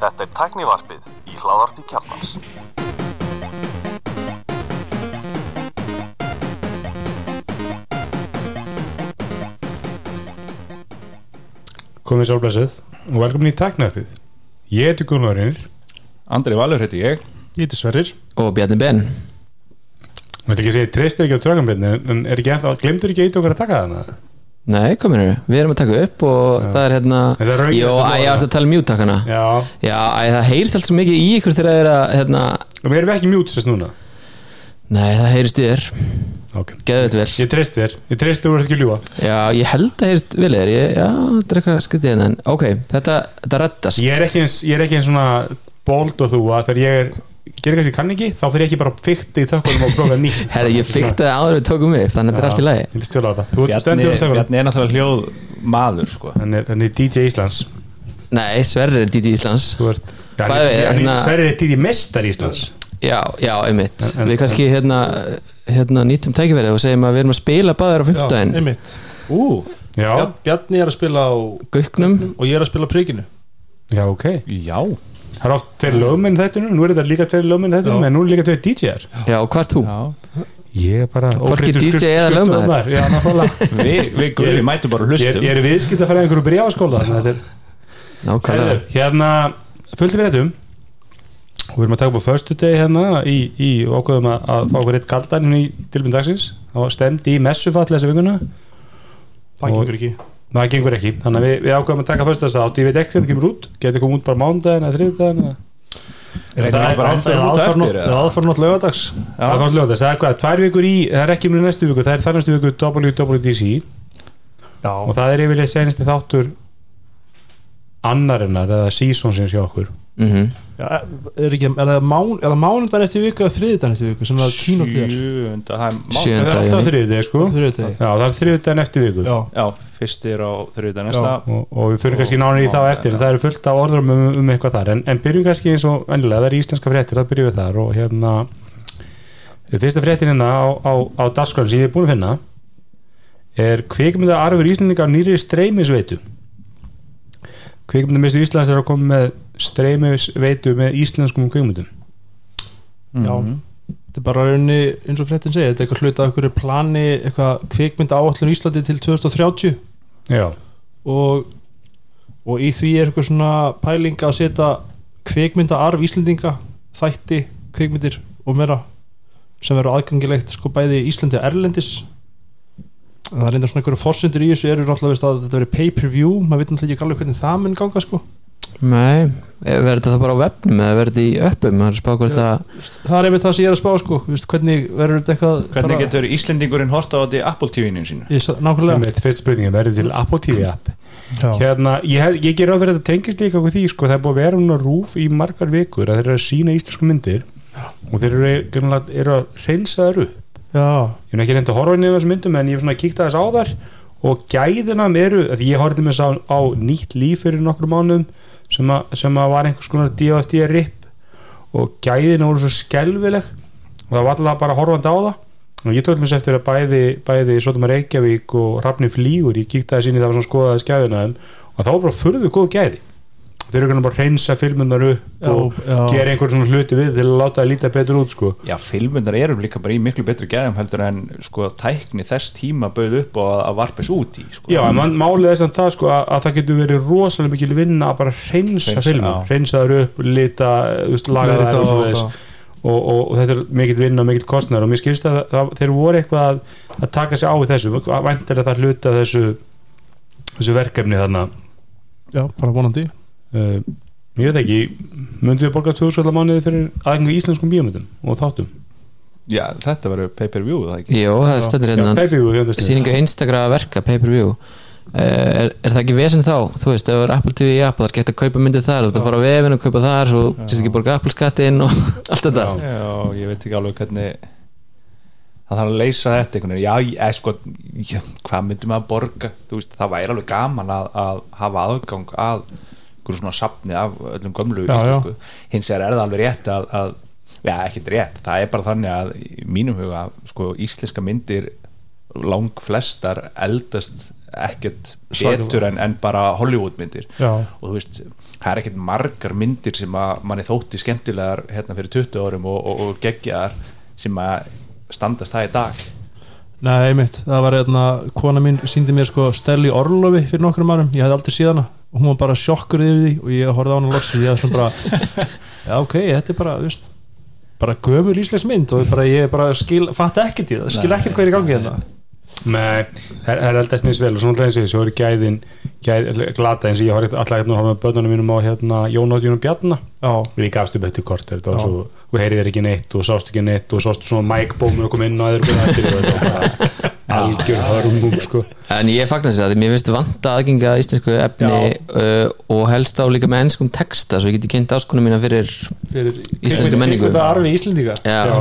Þetta er tæknivarpið í hláðarpi kjarnans. komið sálblæsuð og velkomin í Tæknarpið ég heiti Gunnar Reynir. Andri Valur heiti ég. Ég heiti Sverrir. Og Bjarni Ben. Og þetta ekki að segja, treystir ekki á drauganbyrni en er ekki ennþá, glemdur ekki eitthvað að taka þarna Nei, komin eru, við erum að taka upp og það er hérna Jó, að ég ætti að tala um mjútakana já, Já, að það heyrist allt svo mikið í ykkur þegar það er að hérna, og við erum ekki mjút sérst núna. Nei, það heyrist í þér. Ok, Geðveit vel. Ég treysti þér, ég treysti þér úr ekki að ljúa Já, ég held að heyrist vel þér. Ég, Já, þetta er eitthvað skriftið hérna en Ok, þetta, þetta reddast. Ég er ekki eins, ég er ekki eins svona bold og þú að þegar ég er gerir kannski kann ekki, þá fyrir ég ekki bara fykti í tökkunum og prófa nýtt. Herri, ég fykti það áður við tókum upp Þannig að þetta er allt í lagi. Ég vil stjóla á þetta, þú stendur á tökkunum Bjarni er náttúrulega hljóð maður sko. hann er, hann er DJ Íslands. Nei, Sverrir er DJ Íslands. Þú ert, Bæði, hérna- Sverri er DJ Mestar Íslands. Já, já, einmitt. En- en- Við kannski hérna, hérna nýtum tækifærið og segjum að við erum að spila báðar á Já, fimmtudaginn. einmitt. Ú, já, Bjarn- Bjarni er að spila á Gauknum og ég er að spila á prikinu. Já, ok. Já það er oft tveir lögmenn í þættunum, nú er þetta líka tveir lögmenn í þættunum, Já. en nú er líka tveir DJ-ar Já, og hvað er þú? Já. Ég er bara Hvorki DJ eða lögmaður. Já, nákvæmlega. Við, við Ég- mætum bara og Ég hlustum ég er viðskipt að fara einhverju þetta er Nákvæmlega. Hérna, fullt við réttum og við erum að taka upp á förstu degi hérna í, í og ákveðum að, að fá okkur eitt kaldan hérna í tilbyrn dagsins. Það var stemd í messufall þessa Og- gengur ekki það gengur ekki, þannig að við, við ákveðum að taka förstu þess átt, ég veit ekkert hvernig það kemur út. Getur komið út bara mándaginn eða Reynir það er eða? aðfara nátt lögadags það er hvað, tvær vikur í það er ekki mjög næstu viku, það er þar næstu viku WWDC Já, og það er yfirlega senasti þáttur annarinnar eða seasonsins hjá okkur Mhm. já er, ekki, er það mán, það mánudan eftir viku eða þriðudan eftir viku sem það er kínótt þér það er alltaf þriðið sko. Þriðudegi Já, það er þriðdæðin eftir viku. Já, Já, fyrst er á þriðdag næsta. Og, og við fyrir kannski nánir í Og- þá eftir en það eru fullt af orðurum um, um eitthvað þar. En, en byrjum kannski eins og vennilega, það er íslenska fréttir það byrjum við þar. Og hérna fyrsta fréttin hérna á, á, á dagskráin sem ég er búin að finna er kvikmynda arfur íslendinga á nýri streymisveitu kvikmynda mistu Íslands er að koma með streymisveitu með íslenskum kvikmyndum. Já. Mhm. Þetta er bara raunni eins og fréttin segir Þetta er eitthvað hluta af einhverju plani eitthvað kvikmynda áallun Íslandi til 2030 Já, og, og í því er eitthvað svona pæling að setja kvikmynda arf Íslendinga þætti, kvikmyndir og meira sem verður aðgangilegt sko bæði í Íslandi og Erlendis. en það er reyndar svona einhverju fórsendur í þessu eru náttúrulega að þetta verður pay-per-view maður veit náttúrulega ekki alveg hvernig það mun ganga sko. Nei, eh, verður þetta bara á webnum eða verður þetta í það er spáð hvort það það er einmitt það sem ég er að spá sko. Vist, hvernig verður þetta eitthvað Hvernig bara- getur Íslendingurinn horta á þetta í Apple TV-inu sa- nákvæmlega. Verður til Apple TV app? Já. hérna, ég, ég ger á fyrir að þetta tengist líka við því, sko, það er búið að vera núna rúf í margar vikur að þeir eru að sína íslensku myndir og þeir eru, eru, eru að reynsa þær upp Já, ég er ekki reynd að horfa inn í þessum myndum en ég hef svona kíkt að þess á þar og gæðinam eru, að ég horfði með þess á, nýtt líf fyrir nokkru mánuðum sem, að, sem var einhvers konar DFD rip. Og gæðina voru svo skelvileg og það var alltaf bara horfandi á það. Og ég tók mér eftir að bæði, bæði Sotumar Reykjavík og Hrafni Flýgur ég kíkti aðeins inn í það svona skoðaði skæðina og það var bara furðu góð gæði þeir eru kannar bara að reynsa filmunar upp Já, og já. gera einhver svona hluti við til að láta það líta betur út sko. Já, filmundar eru líka bara í miklu betri gæðum heldur en sko tækni þess tíma bauð upp og að varpes út í sko. Já, en málið er samt það sko að, að það getur verið rosalega mikil vinna að bara filmum, já. hreinsa þar upp lita, veist, laga þær og og- svo þess og, og, og þetta er mikill vinna og mikill kostnar og mér skilst að það, þeir voru eitthvað að, að taka sig á við þessu, væntir að það hluta þessu þessu verkefni þarna. Já, bara vonandi uh, ég veit ekki myndum við borga 2000 mánuði fyrir aðgengu íslenskum bíómyndum og þáttum? Já, þetta verður pay-per-view, það ekki? Jó, það stendur Já, hérna sýningu einstakra verka pay-per-view. Eh, er, er það ekki vesen þá? Þú veist, ef það er Apple TV í Apple það er gett að kaupa myndið þar, þú ert að fara á vefin og kaupa þar svo sést ekki borga Apple skattinn og allt þetta. Já. Já, ég veit ekki alveg hvernig það þarf að leysa þetta já, ég, sko já, hvað myndum að borga, þú veist það væri alveg gaman að, að hafa aðgang að einhverju svona sapni af öllum gömlu Já, íslensku, hins vegar er það alveg rétt að, að já, ekkert rétt, það er bara þannig að í mínum huga, sko, íslenska myndir lang flestar eldast ekkert betur en, en bara Hollywood myndir. Já. og þú veist, það er ekkert margar myndir sem að manni þótti skemmtilegar hérna fyrir 20 árum og, og, og geggjaðar sem að standast það í dag. Nei, einmitt, það var hérna kona mín síndi mér sko Stelli Orlofi fyrir nokkrum árum, ég hafði aldrei síðan hana og hún var bara sjokkur yfir því og ég horfði á hana loks og ég var svona bara já ok, þetta er bara, veist bara gömur íslensk mynd og bara, ég bara skil, fatt ekkert í það, skil ekkert hvað er í gangi hérna. Nei, það er- er eldast mjög vel og svona eins og þessi, svo eru gæðin gæð, glata eins og ég horfði alltaf hérna að hafa með börnunum mínum á hérna Jónátjunum Bjarna. Já, við gafst upp eftir kort þetta var svo, þú heyrið þér ekki neitt og sást ekki neitt og sást svona mækbómur og kom inn á þeir og þetta var bara algjör hörmung sko. En ég fagnar þess að því mér finnst vanta aðgengi að íslensku efni uh, og helst á líka með ennskum texta svo ég geti kynnt áskonum mína fyrir fyrir Íslenskri menningu. Þetta arfi Íslendinga. Já, Já.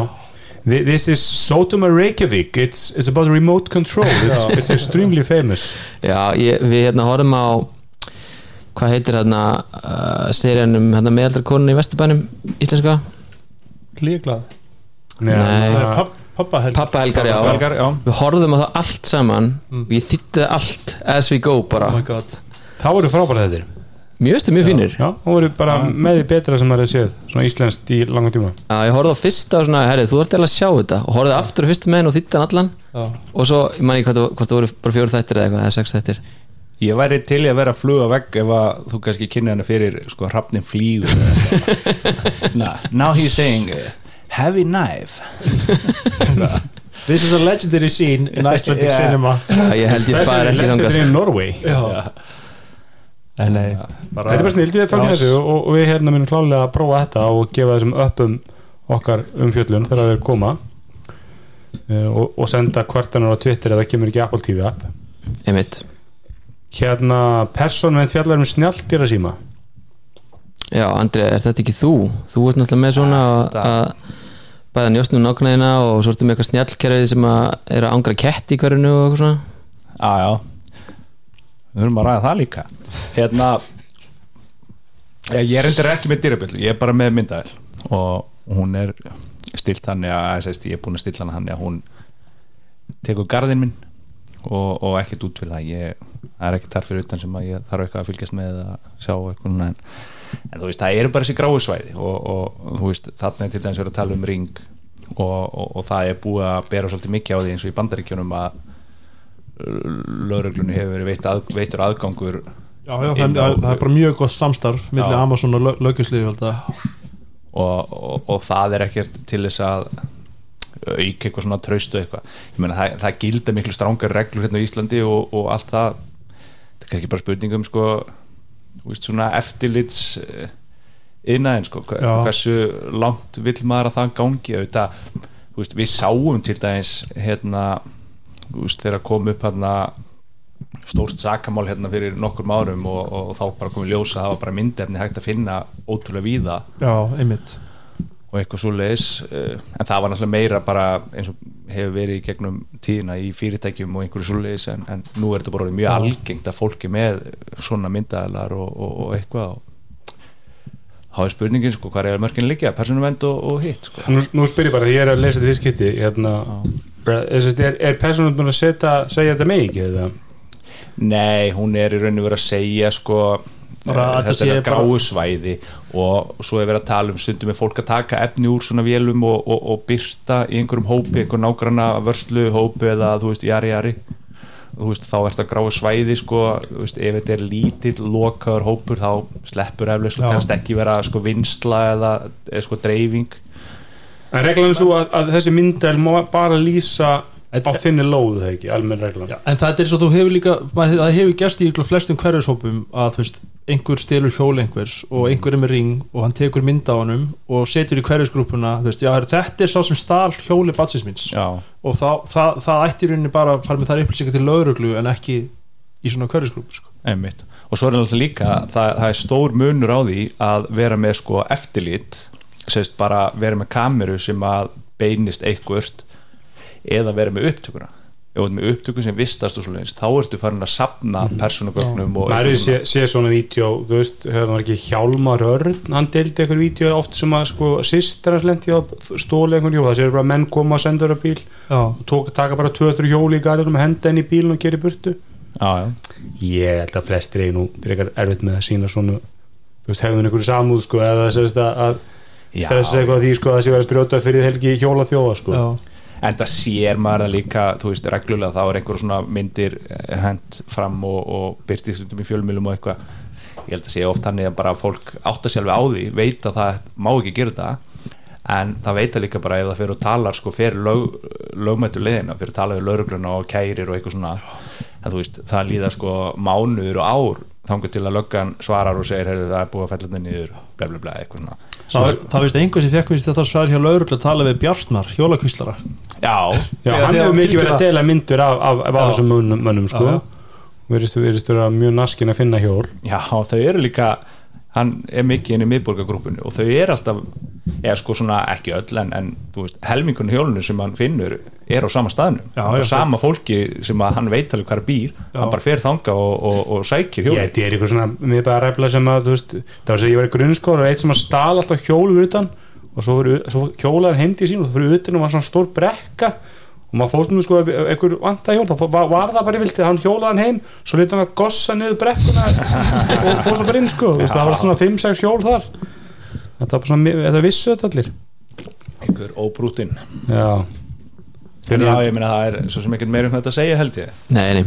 Thi- This is Sotoma Reykjavík it's, it's about remote control. It's, it's extremely famous. Já ég, við hérna horfum á hvað heitir hérna uh, serían um hérna meðaldra konun í Vesturbænum íslenska Líklað Nei. Pappa helg Pappa Helgar, já. Belgar, já. við horfum á það allt saman. Og ég þýtti það allt as we go bara. Oh my god. Það voru frábæra þetta mjög veist mjög finnir Já, það voru bara með því betra sem maður hefði séð svona íslenskt í langan tíma. Já, ég horfði á fyrsta og svona, herri, þú ert eða að sjá þetta. Og horfði aftur á fyrsta meginn og þýtti hann allan. Já. og svo, ég man ekki það- hvort það voru bara fjóru þættir eða eitthvað, eða sex þættir Ég væri til í að vera að fluga vegg ef að þú kannski kynni hana fyrir sko hrafnin flýgur nah, Now he's saying heavy knife. This is a legendary scene in Icelandic Yeah. cinema. Já, ég held ég fari ekki þangað Legendary sko. in Norway. Já. En nei bara, Þetta er bara snill, við fangum Já. þessu og, við hérna munum klálega að prófa þetta og gefa þessum uppum okkar umfjöllun þegar þeir koma uh, og, og senda kvartanar á Twitter eða kemur ekki Apple TV app. Einmitt, Hérna, persónvend fjallar um snjalldýra síma. Já, Andri, er þetta ekki þú? Þú ert náttúrulega með svona að- að bæða njóstnum nákvæmna og svo ertu með eitthvað snjallkerfið sem að er að ángra ketti í hverjunu og eitthvað svona. Já, já. Við höfum að ræða það líka. Hérna ég, er endur ekki með dýrabill ég er bara með myndaðil og hún er stilt þannig að sést, ég er búin að stilla hana þannig að hún tekur garðin minn og, og ekkert út fyrir það ég er ekki þar fyrir utan sem að ég þarf eitthvað að fylgjast með að sjá eitthvað en, en þú veist, það eru bara þessi gráu svæði og, og þú veist, þarna er til dæmis verið að tala um ring og, og, það er búið að bera svolítið mikið á því eins og í bandaríkjunum að lauruglunni hefur verið veitt að, veittur aðgangur Já, já, það, á- það, er bara mjög gott samstarf millir. Amazon og og, og það er ekkert til þess að auka eitthvað svona traustu eitthvað. Meina það, það gilda miklu strángar reglur hérna á Íslandi og, og allt það. Það er kannski bara spurning um sko veist svona eftirlits innan sko, hva- Já. hversu langt vill maður að það gangi? Auðvitað, þú veist, við sáum til dæmis hérna veist, þegar kom upp hérna stórt sakamál hérna fyrir nokkur árum og, og þá bara komið ljósa það var bara myndefni hægt að finna ótrúlega víða. Já, einmitt og eitthvað svo leis en það var náttúrulega meira bara eins og hefur verið í gegnum tíðina í fyrirtækjum og einhverju svo leis en, en nú er þetta bara mjög algengt að fólki með svona myndaðalar og, og, og eitthvað og þá er spurningin sko hvað er mörkin liggja, persónuvend og, og hitt sko. Nú, nú spyr ég bara, því ég er að lesa þetta fyrst skipti hérna, er, er, er persónum búin að setja, segja þetta mig ekki eða? Nei, hún er í rauninu verið að segja sko þetta þetta sé er bara- gráu svæði og svo er verið að tala um stundum með fólk að taka efni úr svona vélum og, og, og byrta í einhverjum hópi, einhver nágranna vörslu hópi eða þú veist, jari jari. Þú veist, þá er þetta gráu svæði sko, þú veist, ef þetta er lítill lokaður hópur, þá sleppur eflaust og telst ekki vera sko vinsla eða, eða sko dreifing. En reglan er svo að, að þessi myndel má bara lýsa á Þetta- þinni lóðu það ekki, almenn reglan? Já, en það er svo þú hefur líka það hefur gerst í flestum hverjushópum að þú veist, einhver stelur hjól einhvers og einhver er með ring og hann tekur mynd á honum og setur í hverjusgrúpuna þetta er sá sem stál hjóli batsins míns. Já, og það, það, það ætti í rauninni bara að fara með þær upplýsingar til lögreglu en ekki í svona hverjusgrúpu sko. einmitt. Og svo er náttúrulega líka, það, það er stór munur á því að vera með sko eftirlit sérst bara vera með kameru sem að beinist eitthvert eða vera með upptökuna með upptöku sem vistast og svoleiðis þá ertu farin að sapna persónugögnum og maður sé, svona. sé svona vídeo þú veist, hefur maður ekki Hjálmar Örn hann deildi eitthvað vídeo oft sem að sko sýstir hans lendi á stóli einhvern hjól, það séu bara menn koma að senda þér að bíl og tók, taka bara 2-3 hjóli í garðunum henda henni í bílun og gera í burtu. Já, já. ég held að flestir eigi nú erfitt með að sína svona þú veist, hefðun einhverju samúð sko, eða þess að, að stressa eitthvað á því sko, að það sé verið að brjóta fyrir helgi hjóla þjóða sko. En það sér maður það líka þú veist, reglulega þá er einhver svona myndir eh, hent fram og, og stundum í fjölmjölum og eitthvað. Ég held að sé oft hann að bara fólk átta sjálfi á því veit að það má ekki gera þetta en það veit það líka bara ef það fyrir og talar sko fyrir lög, lögmættu leðina fyrir að tala við laurugluna og kærir og eitthvað svona. En þú veist, það líða sko mánuður og ár þangur til að löggan svarar og segir heyrðu það er búið að fella þetta niður bla bla bla eitthvað svona. Það, það veist einhver sem fekk vist þetta svar hjá lauruglu að tala við Bjartmar, hjólakuslara já, Já, Já, hann hefur mikið verið að deila myndur af, af, af Já. þessum mönnum, mönnum sko. Já. Virðist vera mjög naskin að finna hjól. Já, þau eru líka hann er mikið inn í miðborgargrúpunni og þau eru alltaf, eða sko svona ekki öll en, en þú veist, helmingunni hjólunum sem hann finnur er á sama staðnum. Já, já, sama fólki sem að hann veit alveg hvað er býr hann bara fer þanga og, og, og sækir Ég hjólun þetta er eitthvað svona miðbæða ræfla sem að þú veist, það var sem ég var í grunnskóla og eitt sem að stál alltaf hjól fyrir utan og svo, fyrir, svo hjólaðar heimdi sín og það fyrir utan og var svona stór brekka. Og maður fóðst nú sko einhver vanta hjól þá var, var það bara vilti, hann hjólaði hann heim. Svo lítið hann að gossa niður brekkuna og fóð svo bara inn sko, það var alltaf svona 5-6 hjól þar. Þetta svona, þetta vissu þetta allir. Einhver óbrútin Já, Já, ég meina það er svo sem ekkert meira um þetta að segja held ég. Nei, nei,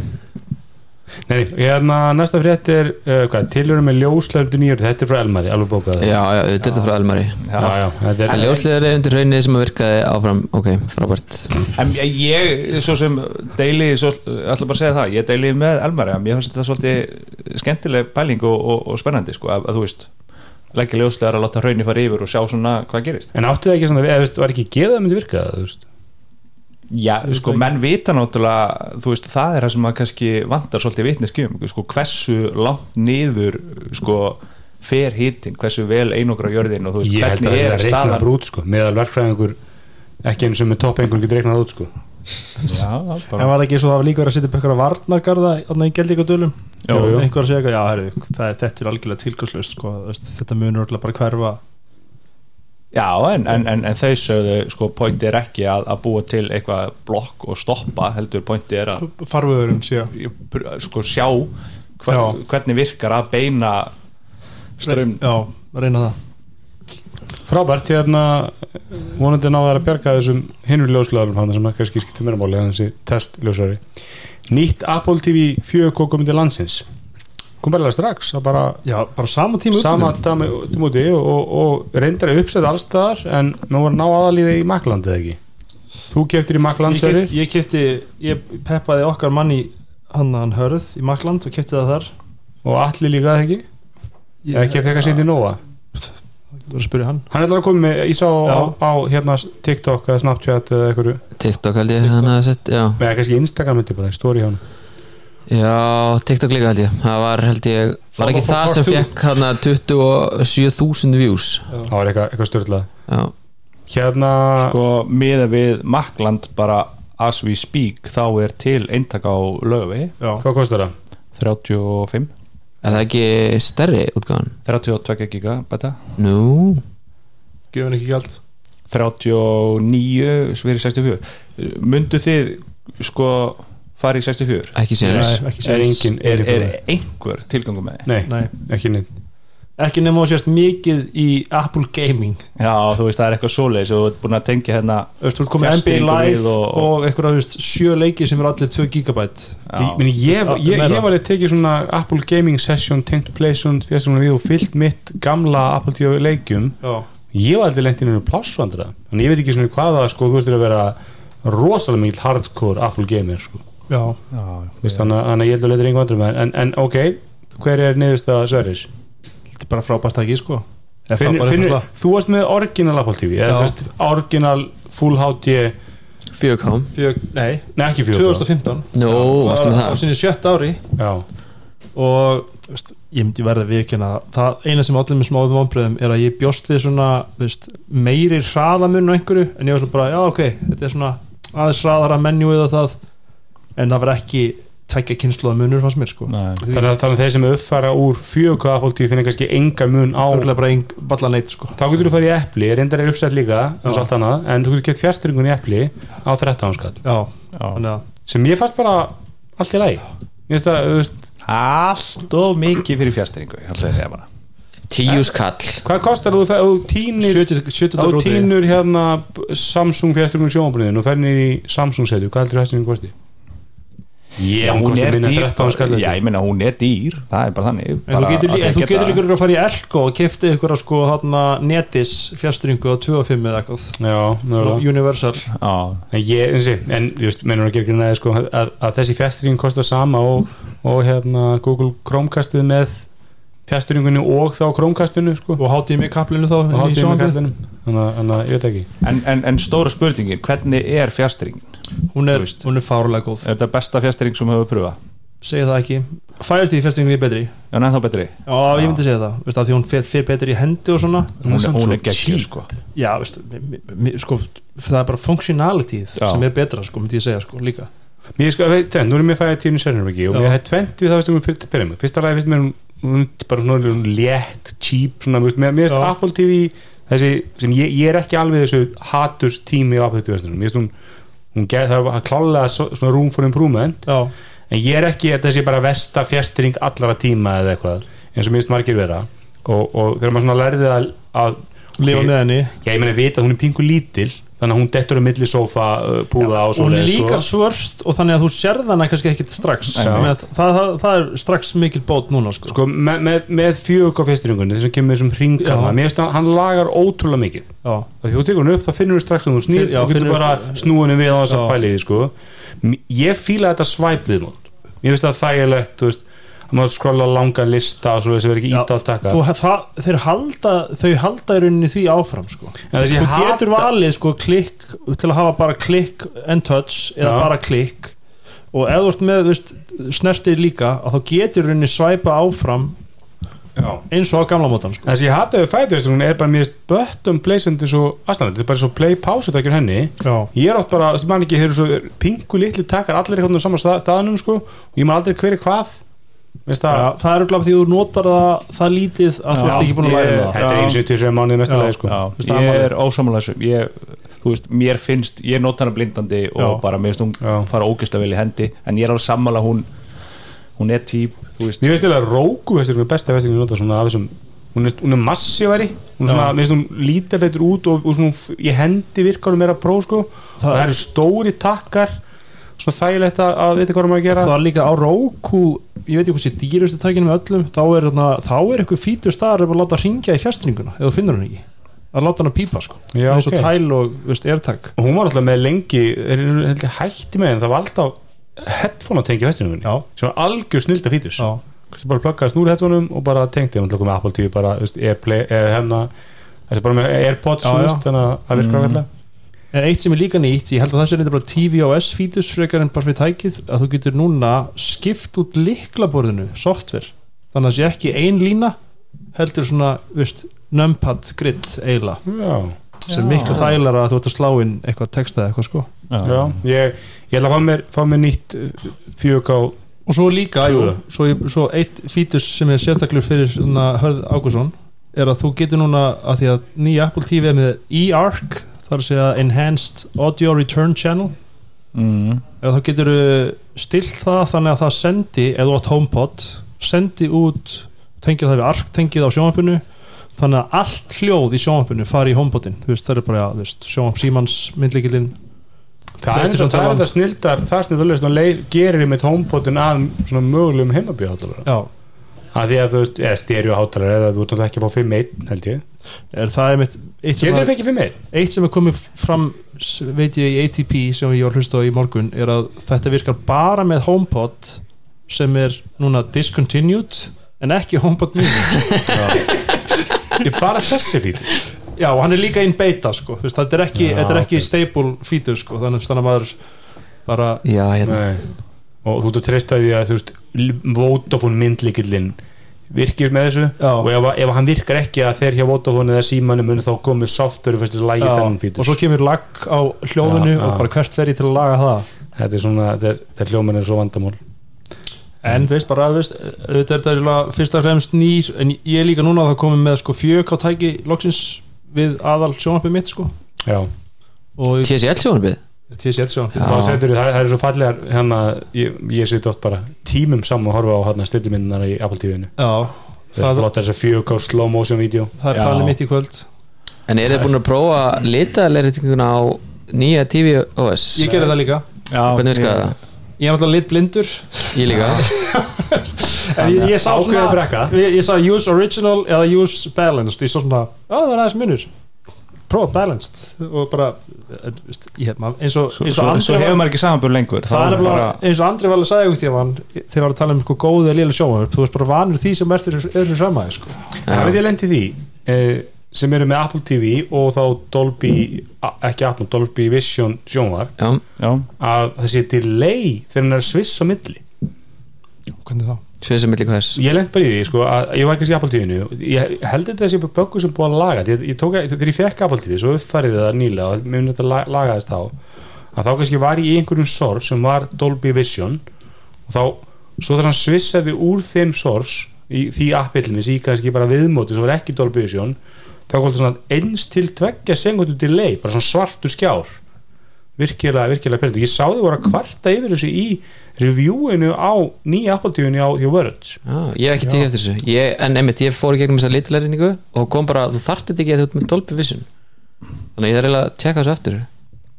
Nei, hérna næsta frétt er uh, hvað, tilhörum með ljóslefndu nýjur þetta er frá Elmari, alveg bókað. Já, já, þetta er frá Elmari. Já, já, þetta er ljóslega er undir rauninni sem að virkaði áfram Ok, frábært. En ég, svo sem deili, svo, ætla bara segja það ég deili með Elmari, mér finnst þetta svolítið skemmtileg pæling og, og, og spennandi sko, að, að þú veist leggja ljóslegar að láta hraunni fara yfir og sjá svona hvað gerist. En áttu það ekki svona, eða var ekki geða að myndi virka það, þú veist Já, sko, menn vita náttúrulega þú veist, það er það sem að kannski vantar svolítið vitneskjum, sko, hversu langt niður, sko fer hitin, hversu vel einokra jörðin og þú veist, Ég held að hvernig það er er reiknað staðan. brút sko, meðal verkfræðingur ekki eins og með topp einhvern getur reiknað út sko. Já, en bara, var það ekki svo að það var líka verið að setja upp eitthvað varnargarða þarna í Geldíkadölum einhver að segja já, herri, það er, þetta er algjörlega tilgangslust sko, þetta munur örugglega bara hverfa já en, en, en, en þau sögðu, sko, pointi er ekki að, að búa til eitthvað blokk og stoppa, heldur pointi er að farvöðurinn sé. Sko, sjá hver, hvernig virkar að beina strömm já, reyna það. Frábært, hérna vonandi náðar að bjarga þessum hinur ljóslaðarum hann sem að kannski skiptir mér máli þessi testljósari. Nýtt Apple TV 4K komið til landsins kom bara strax að bara já, bara sama tíma sama um úti og, og, og reyndar að uppsetja allstaðar en nú var ná aðalíði í Makland eða ekki? Þú keftir í Makland ég, ég kefti, ég peppaði okkar manni hann hann hörð í Makland og kefti það þar. Og allir líka það ekki? Eða kefti eitthvað sínt í að spyrja hann. Hann er alveg komið með, ég sá á, Já. á hérna TikTok eða Snapchat eða eitthvað TikTok held ég hann að sett, já. Eða kannski Instagram bara, story hjá hann Já, TikTok líka held ég. Það var held ég, var ekki það sem fekk hann 27.000 views. Það var eitthvað, eitthvað störtlað hérna, sko, miða við Makland bara as we speak þá er til eintak á lögvi hvað kostar það? 35, er það ekki stærri útgáðan? 32 giga beta Nú, gefur ekki gæld 39 sverið 64 myndu þið sko fara í 64 ekki ekki er er, er er, einhver tilgangu með þið? nei, Nei. ekki neitt. Ekki nema að sérst mikið í Apple Gaming. Já, þú veist, það er eitthvað svoleiðis. Og þú ert búin að tengja hérna ert komið NBA Live og, og- og eitthvað, sjö leiki sem er allir 2 gigabyte. Ég, meni, ég, Þú veist, ég, meira. ég var að tekið svona Apple Gaming Session tengt Playstation fjastunum við og fyllt mitt gamla Apple TV leikjum. Já, ég var aldrei lengt inn í plássvandra þannig ég veit ekki svona hvaða sko, þú veist að vera rosalega mikil hardcore Apple gamer sko. Þannig, að- að ég held að leita einhver vandrum en, en ok, hver er niðurstaða Sverris? þetta er bara frábært ekki, sko. Finn, eitthvað þú varst með original Apple TV eða Já. sérst original Full HD 4K Fjö, nei, nei ekki 4K 2015 Nú, varstu með á það? sinni sjött ári. Já, og þú veist, ég myndi verða viðkynna það. Eina sem allir með smáðum vonbröðum er að ég bjóst við svona þú veist, meiri hraðamun á einhverju. En ég var svona bara, já ok, þetta er svona aðeins hraðara menjúið og það en það var ekki tækja kynsluða munur fannst mér sko. Þannig að, þannig að þeir sem uppfara úr 4K Apple TV finna kannski enga mun á neitt sko. Þá getur þú farið í Appli, reyndar er uppsett líka eins og Já. allt annað, en þú getur gett fjastringun í Appli á 13 skall, já, Já. þannig að sem ég fannst bara allt í þú veist allt og mikið fyrir að bara. Tíu skall. Hvað kostar þú þegar þú tínir 70 70 Þá dróti tínur hérna Samsung fjasturinn sjónabunniðin og ferðin í Samsung setu, hvað heldur fjasturinn kosti? Ég, hún hún er dýr. 13 skall já, ég meina hún er dýr. Það er bara þannig. En þú bara getur, en þú geta- getur líka örugglega að fara í Elko og kefti ykkur að sko hana, netis fjastringu á 25 eða eitthvað. Já, Universal. Já, En ég, eins og, en just, mennur að gera grínaði sko, að, að þessi fjastring kostar sama og, og hérna Google Chromecastið með fjasturingunni og þá Chromecastinu sko, og hátíð með kaplinu þá sjónvarpið. kallinum þannig þannig að ég veit ekki. En, en, en stóra spurningin hvernig er fjastringin? Hún er, veist. hún er fárlega góð Er þetta besta fjastring sem hefur pröfað? segja það ekki Fire TV fjastringin er betri Já, neða þá betri já, ég myndi segja það, veist, að því hún fer, fer betri í hendi og svona Hún, hún svo er cheap. sko já, veist, sko, það er bara functionality Já. sem er betra, sko, myndi ég segja sko, líka Mér sko, veit, tvenn, nú erum við fæðið tíðinu sérnum og Já. ég hef tvent við það veist um fyrir fyrir mig fyrsta lagi finnst mér hún, hún bara svona létt, cheap svona, veist, mér mér finnst Já. Apple TV þessi, sem ég, ég er ekki alveg þessu haturs tími á Apple TV mér finnst hún, hún get, það klálega svo- svona room for improvement. Já, en ég er ekki að þessi bara vesta fjastring allara tíma eða eitthvað eins og minnst margir vera. Og, og þegar maður svona lærði að, að lifa með henni. Ég meina vita að hún er pingu lítil þannig að hún dettur á milli sófa uh, púða og og hún er svoleiðis, líka sko. svört og þannig að þú sérð hana kannski ekkit strax það, það, það er strax mikil bót núna sko. sko, með, með, með fjög á fyrsturingunni þessum kemur þessum Já. hringana mér finnst að hann lagar ótrúlega mikið og þú tekur hann upp þá finnur þú strax að þú snýr og getur bara snúinu við á þess að Já. pæli því sko. Ég fíla þetta viðmót mér finnst það þægilegt þú veist, að maður skrolla langa lista og svo þess að vera ekki íta að taka þú, það, þeir halda þau halda í rauninni því áfram sko. En þessi þú hata- getur valið sko, klikk til að hafa bara klikk and touch eða Já. bara klikk og ef þú ert með veist, snertið líka að þá getur í rauninni svæpa áfram Já. eins og á gamla mótan sko. Það sem ég hata við fætuðistunum er bara mér böttum pleysandi svo aðstæðan, þetta er bara svo play pásu takkjur henni já, ég er oft bara, þú mann ekki, þeir eru svo pingu litli takkar allir eitthvað á sama stað, staðanum sko og ég maður aldrei hver er hvað það, já, það er örugglega því þú notar það, það lítið að þú ert ekki búin að læra ég- það. þetta er eins og til sem mánuði mesta Já. lagi sko. ég er ég, veist, mér finnst, ég nota hana blindandi og Já. bara mér finnst hún Já. fara ógist að vel í hendi en ég er alveg sammála hún hún er típ, Mér finnst þetta Róku vestir með besta vestir nota svona af þessum hún er, hún er massívari hún er mér hún líta betur út og, og svona, í hendi virkar hún meira pró sko. Það það, er- eru stóri takkar svona þægilegt að, að vita hvað maður að gera það er líka á Roku ég veit ekki hvað sé dýrustu tækinu með öllum þá er, þá er eitthvað fítur staðar að láta ringja í fjastringuna þú finnur hann ekki að láta hann að pípa sko Já, eins og ok. tæl og veist, airtag hún var alltaf með lengi er, hætti með en það var alltaf headphone að tengja Já. sem var algjör snilda fítus. Kannski bara pluggaði snúr headphoneum og bara tengdi hún með Apple TV bara veist, Airplay eða hérna þessi bara með Airpods Já, já. veist, en eitt sem er líka nýtt, ég held að það sé reynda bara tvOS fítus frekar en bara fyrir tækið að þú getur núna skipt út liklaborðinu, software. Þannig að það sé ekki ein lína heldur svona, veist, numpad grid já, sem miklu þægilega að þú ert að slá inn eitthvað texta eða eitthvað sko. Já. Ég, ég ætla að fá mér, fá mér nýtt fjög á og svo líka, jú, svo, svo eitt fítus sem er sérstaklega fyrir svona, Hörð Ágússon er að þú getur núna að því að nýja Apple TV er með eARC þar að segja Enhanced Audio Return Channel. Mm. eða þá getur stilt það þannig að það sendi, eða þú átt HomePod sendi út tengið það við ARC tengið á sjónvampinu þannig að allt hljóð í sjónvampinu fari í HomePodin, það er bara þú veist, sjónvamp Símans, myndlíkilinn það er, þetta snildar það er snildar gerir með homepotin að svona mögulegum heimabíháttalara já, að því að þú veist, eða stereoháttalara eða þú ert ekki að fá 5.1 held ég. Er það einmitt eitt sem að- þið fekk 5.1? eitt sem er komið fram veit ég í ATP sem ég var að hlusta á í morgun er að þetta virkar bara með HomePod sem er núna discontinued en ekki HomePod mini. Er bara þessi fítur. Já og hann er líka in beta sko. Veist, þetta er ekki, Já, þetta er ekki ok. stable feature sko. Þannig þannig að maður bara já, hérna. Nei. Og þú ert að treysta því að þú veist Vodafone myndlíkillinn virkir með þessu? Já. og ef, ef hann virkar ekki að þeir hjá Vodafone eða símanum þá komið software fyrst þessu lægi þennan já, fítur. Og svo kemur lag á hljóðinu og bara hvert fer ég til að laga það? Þetta er svona, þetta er, þetta er er svo vandamál. En veist bara, veist, auðvitað er þetta eiginlega fyrst og fremst nýr en ég líka núna að það komið með sko fjög á tæki loksins við aðal sjónarpið mitt sko. Já, og TCL sjónarbið Setur það, það er svo fallegar hérna, ég, ég seti oft bara tímum saman að horfa á hérna stillimyndunar í Apple TV-inu Já, það er það, flott þess að 4K slow motion vídeo. Það er Já. planið mitt í kvöld. En er þið búin að prófa litaðleiritinguna á nýja TV OS? Ég gerði það líka. Já, Hvernig virkaði það? Ég er náttúrulega lit blindur Ég líka. En ég, ég sá brekka. ég, ég sá use original eða use balanced. Ég sá svona, já það er aðeins munur Prófa balanced og bara ég, maður- eins og, Svo, eins svo, og svo Andri hefur maður ekki samanbúr lengur Það er bara, bara, eins og Andri var að segja ykkur því að hann þegar var að tala um sko góðu eða lélega sjóma þú veist bara vanur því sem er fyrir öðru framæði sko. Það veit ég lendi því eh, sem eru með Apple TV og þá Dolby, a- ekki Apple, Dolby Vision sjónvar Já, Já, að það sé delay þegar hann er sviss á milli Hvernig þá? Sviðsum milli hvers? Ég lend bara í því, sko, að ég var ekki í Apple TV-inu ég held þetta þessi böggu sem búið að laga. Ég, ég tók, þegar ég fekk Apple TV svo uppfærið það nýlega og mér myndi þetta la- lagaðist þá að þá kannski var ég í einhverjum source sem var Dolby Vision og þá, svo þegar hann svissaði úr þeim source í því appillinni í kannski bara viðmóti sem var ekki Dolby Vision þá kom þetta svona eins til tveggja segundu delay, bara svona svartur skjár. Virkilega, virkilega að reviewinu á nýja Apple TV-inu á The Words Já, ég hef ekki tekið eftir þessu. Ég, En einmitt, ég fór í gegnum þessa litaðleiritingu og kom bara, þú þarft þetta ekki að þú ert með Dolby Vision. Þannig að ég þarf eiginlega að tjekka þessu eftir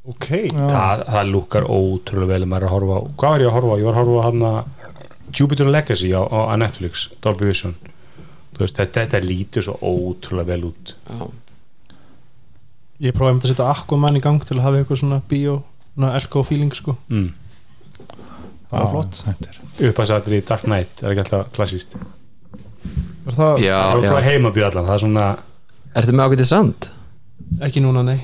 Ok. Það, það lúkar ótrúlega vel. Að maður er að horfa á hvað var ég að horfa á? Ég var að horfa á hann Jupiter Legacy á, á, Netflix Dolby Vision. Veist, þetta, þetta lítur svo ótrúlega vel út. Já, Ég prófaði að setja Aquaman í gang til að hafa eitthvað svona bio svona elko feeling sko. Mm. Það var flott. þetta er- uppasatri í Dark Knight er ekki alltaf klassíst Var það já, það er já. heimabíð allan það er svona Ertu með ágætið sand? ekki núna nei.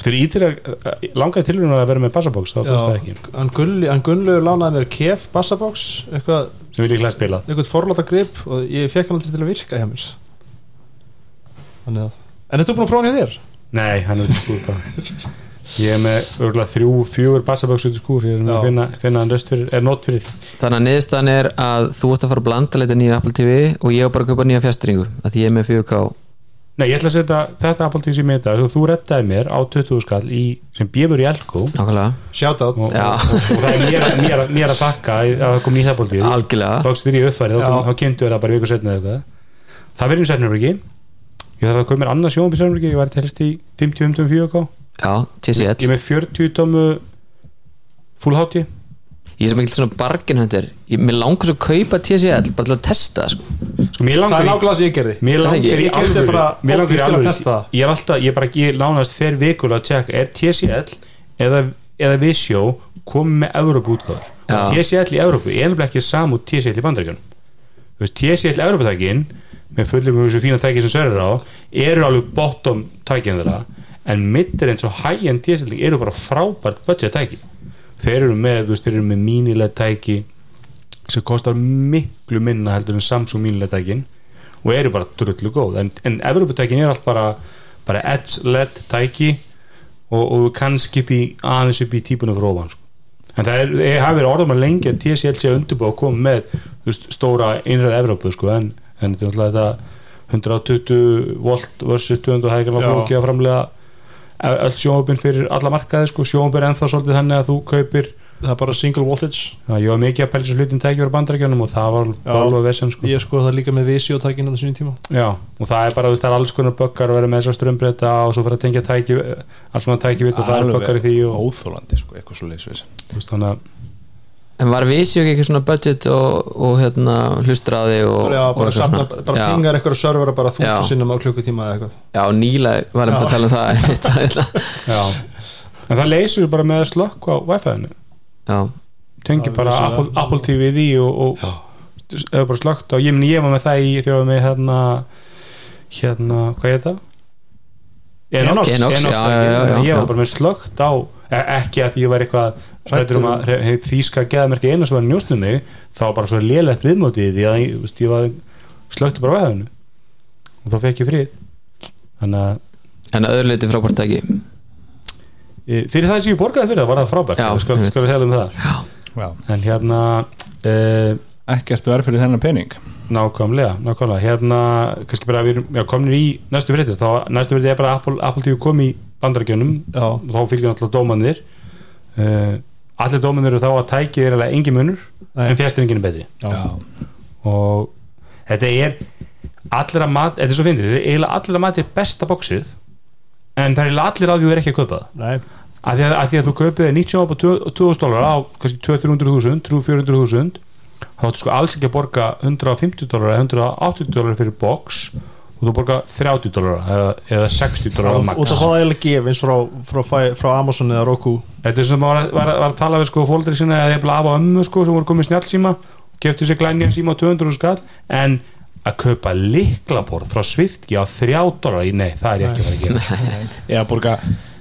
Þegar ítir að langaði tilvíðun að vera með bassabox þá tókst það ekki. Hann Gulli- hann Gunnlaugur lánaði mér kef bassabox eitthvað, sem við líklega spila. eitthvað forláta grip og ég fekk hann aldrei til að virka hjá mér. Þannig að En þetta er búin að prófa hann hjá þér? nei, hann er í skúr bara ég er með örgulega þrjú, fjögur bassabox út í skúr ég er með að finna, finna hann rest fyrir, er nót fyrir. Þannig að niðurstaðan er að þú ert að fara að blanda leita nýja Apple TV og ég á bara að kaupa nýja fjastringu að því ég er með 4K Nei, ég ætla að setja þetta Apple TV sem ég þetta þú rettaði mér á 20 skall í, sem bjöfur í Elko og, Nákvæmlega, Shoutout. Og, Já. og, og það er mér, að- mér, að- mér að þakka að það kom nýtt Apple TV algjörlega. Tókst þér í uppfærið, þá, þá kynntu það bara viku setna eða eitthvað. Sérnumriki ég þarf að koma mér annað sjónum í sérnumriki ég var til helst í 50-50 4K Já, ég TCL er með 40 tómu full HD Ég er sem ekki svona bargainhunter ég, Mér langar svo að kaupa TCL bara til að testa sko. sko, mér Það er nákvæmlega sem ég gerði. Mér langar í Ég það. Ég er alltaf, ég er bara ekki nánast fer vikulega að tjekka Er TCL eða, eða Visjó komið með Európa útgáður og TCL í Európu er nefnilega ekki saman út TCL í veist, TCL Európa-tækin með fullum þessu fína tæki sem sörur á eru alveg bottom tækin þeirra en mittir eins og high-end TCL eru bara frábært budget tæki þeir eru með, þú veist, þeir eru með mínileg tæki sem kostar miklu minna heldur en Samsung mínileg tækin og eru bara drullu góð en, en Evropatækin er allt bara bara edge led tæki og, og kannski aðeins upp í típunum fyrir ofan sko. en það er, ég hafi verið orðum að lengi að TCL sé undirbúið að koma með veist, stóra innræð Evrópu sko, en, en þetta er náttúrulega þetta 120 volt versus 200 það er ekki Já. alveg flókið að framlega öll sjónvöpin fyrir alla markaði sko, sjónvöpin er ennþá svolítið þannig að þú kaupir Það er bara single voltage. Já, ég var mikið að pælsa hlutin tæki fyrir bandarækjunum og það var alveg vesen sko. Ég sko það líka með Visio tækinn á þessum tíma. Já, og það er bara, það er alls konar böggar að vera með þessar strömbreyta og svo fyrir að tengja tæki alls konar tæki vitt og það er böggar í því og óþólandi sko, eitthvað svo veist, þannig að En var Visio ekki eitthvað svona budget og, og hérna, þig og, Já, og bara, samna, svona? bara já, pingar eitthvað servera bara Já. þúsund sinnum á klukkutíma eða eitthvað já, Níla var einmitt að tala um það einmitt. Já, en það leysur bara með að slökka á Wi-Fi-inu Já, tengi bara. Apple, Apple TV í því og, og hefur bara slökkt og ég meni ég var með það í þegar ég var með hérna hérna, hvað er það? Enox. Enox, já, já, já, já, ég var bara með slökkt á ekki að ég var eitthvað hrættur um að hef þýska geðamerki einu sem var njósnum mig þá var bara svo lélegt viðmótið því að ég, ég var slökkt bara á veðinu og þá fekk ég frið. Þannig að en að öðru leiti frábært ekki e, fyrir það sem ég borgaði fyrir það var það frábært. Já, skal, skal við tala um það? Já. en hérna e, ekkert verð fyrir þennan pening. Nákvæmlega, nákvæmlega. Hérna, kannski bara við erum já, komin í næstu frétti þá næstu frétti er bara Apple, Apple TV kom í bandarækjunum og þá fylgir náttúrulega dómanir uh, allir dómanir eru þá að tæki er alveg engin munur Nei. en fjastringin er betri. Já, og þetta er allir að mat, þetta er svo fyndið þetta er eiginlega allir að mati besta bóksið en það er eiginlega allir því þú er ekki að kaupa það. Nei, að því að, að, því að þú kaupið þér 90 á 2000 dólar á kannski 200-300.000 300-400.000 þá áttu sko alls ekki að borga 150 dólar eða 180 dólar fyrir box og þú borga 30 dólar eða, eða 60 dólar út að fá það eiginlega gef eins frá, frá, frá, Amazon eða Roku. Þetta er sem var, var, var að tala við sko fóldri sinna eða jafnvel af og ömmu sko sem voru komið snjálfsíma og geftu sér glænjan síma á 200 skall en að kaupa liklaborð frá Swiftki á 3 dólar í nei, það er ég ekki að fara að gera. Eða borga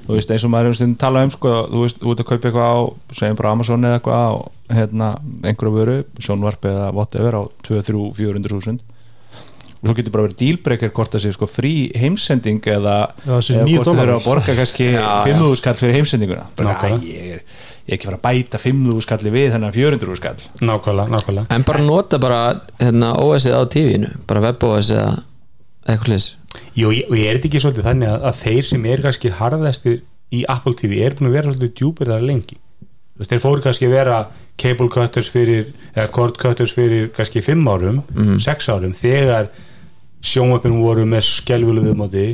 þú veist eins og maður hefur stundin talað um sko, þú veist, ert að kaupa eitthvað á segjum bara Amazon eða eitthvað á hérna, einhverju vöru, sjónvarp eða whatever á 2, 3, 400 þúsund og svo getur bara verið dílbreykir hvort það sé sko frí heimsending eða, eða 9 hvort þau eru að borga kannski Já, já. 5.000 skall fyrir heimsendinguna. Bara, æ, ég er, ég ekki að fara að bæta 5.000 skalli við þennan 400 skall nákvæmlega, nákvæmlega. En bara nota bara hérna, OS-ið á tífinu bara web-OS eða eitthvað slis Jú, ég- og ég er ekki svolítið þannig að, að þeir sem er kannski harðastir í Apple TV er búin að vera svolítið djúpir þar lengi. Þeir fóru kannski að vera cable cutters fyrir, eða cord cutters fyrir kannski 5 árum, 6 árum þegar sjónvöpin voru með skelvulu viðmóti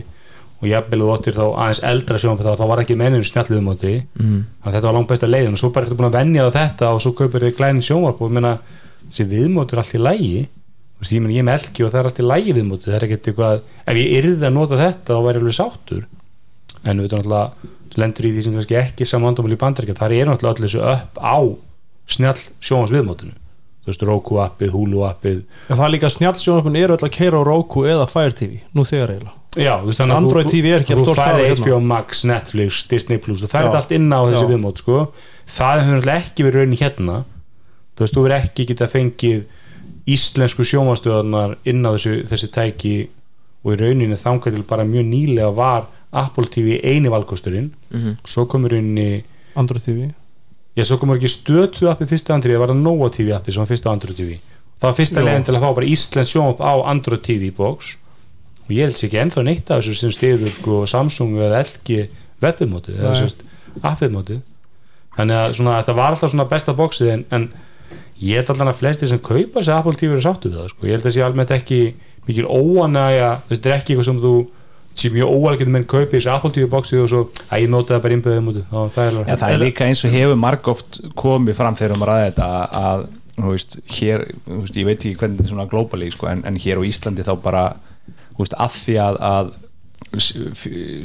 og jafnvel þú óttir þá aðeins eldra sjónvöpin þá, þá var ekki menninu snjall viðmóti. Mm. þannig að þetta var langt besta leiðin og svo bara ertu búin að venja á þetta og svo kaupir þið glænin sjónvöp og ég meina, þessi viðmóti er allt í lægi veist, ég, meina, ég með elki og það er allt í lægi viðmóti það er ekkert eitthvað, ef ég yrði að nota þetta þá væri alveg sáttur. En við veitum náttúrulega lendur í því sem ekki samvandamál er þú veist, Roku appið, Hulu appið Já, það er líka snjálfsjónarpun eru öll að keira á Roku eða Fire TV, nú þegar eiginlega Já, þú veist þannig að Android þú- TV er ekki þú færði hafa hérna. HBO Max, Netflix, Disney Plus þú færði Já. allt inn á þessi Já. viðmót sko. það hefur náttúrulega ekki verið raunin hérna þú veist, þú verið ekki geta fengið íslensku sjónvastöðarnar inn á þessu, þessi tæki og í rauninni þangað til bara mjög nýlega var Apple TV eini valkosturinn Mhm. svo komur rauninni Android TV Já, svo komur ekki stötu appi fyrstu Android það var það Nova TV appi sem var fyrstu Android TV það var fyrsta leiðin til að fá bara Íslands sjónvap á Android TV box. Og ég held sér ekki ennþá neitt af þessu sem stiður sko Samsung eða LG webumótið eða sérst appumótið þannig að svona, þetta var alltaf svona besta boxið en, en ég held allan að flesti sem kaupa sér Apple TV eru sáttu við það sko. ég held að sé almennt ekki mikil óanægja þetta er ekki eitthvað sem þú sé mjög óalgjönd menn kaupi þessi Apple TV boxið og svo að ég nota það bara innbjöðum út það er alveg Já, það er líka eins og hefur margóft komið fram þegar maður ræði þetta að, að veist, hér, veist, ég veit ekki hvernig þetta er svona globally, sko, en, en hér á Íslandi þá bara, veist, að því að, að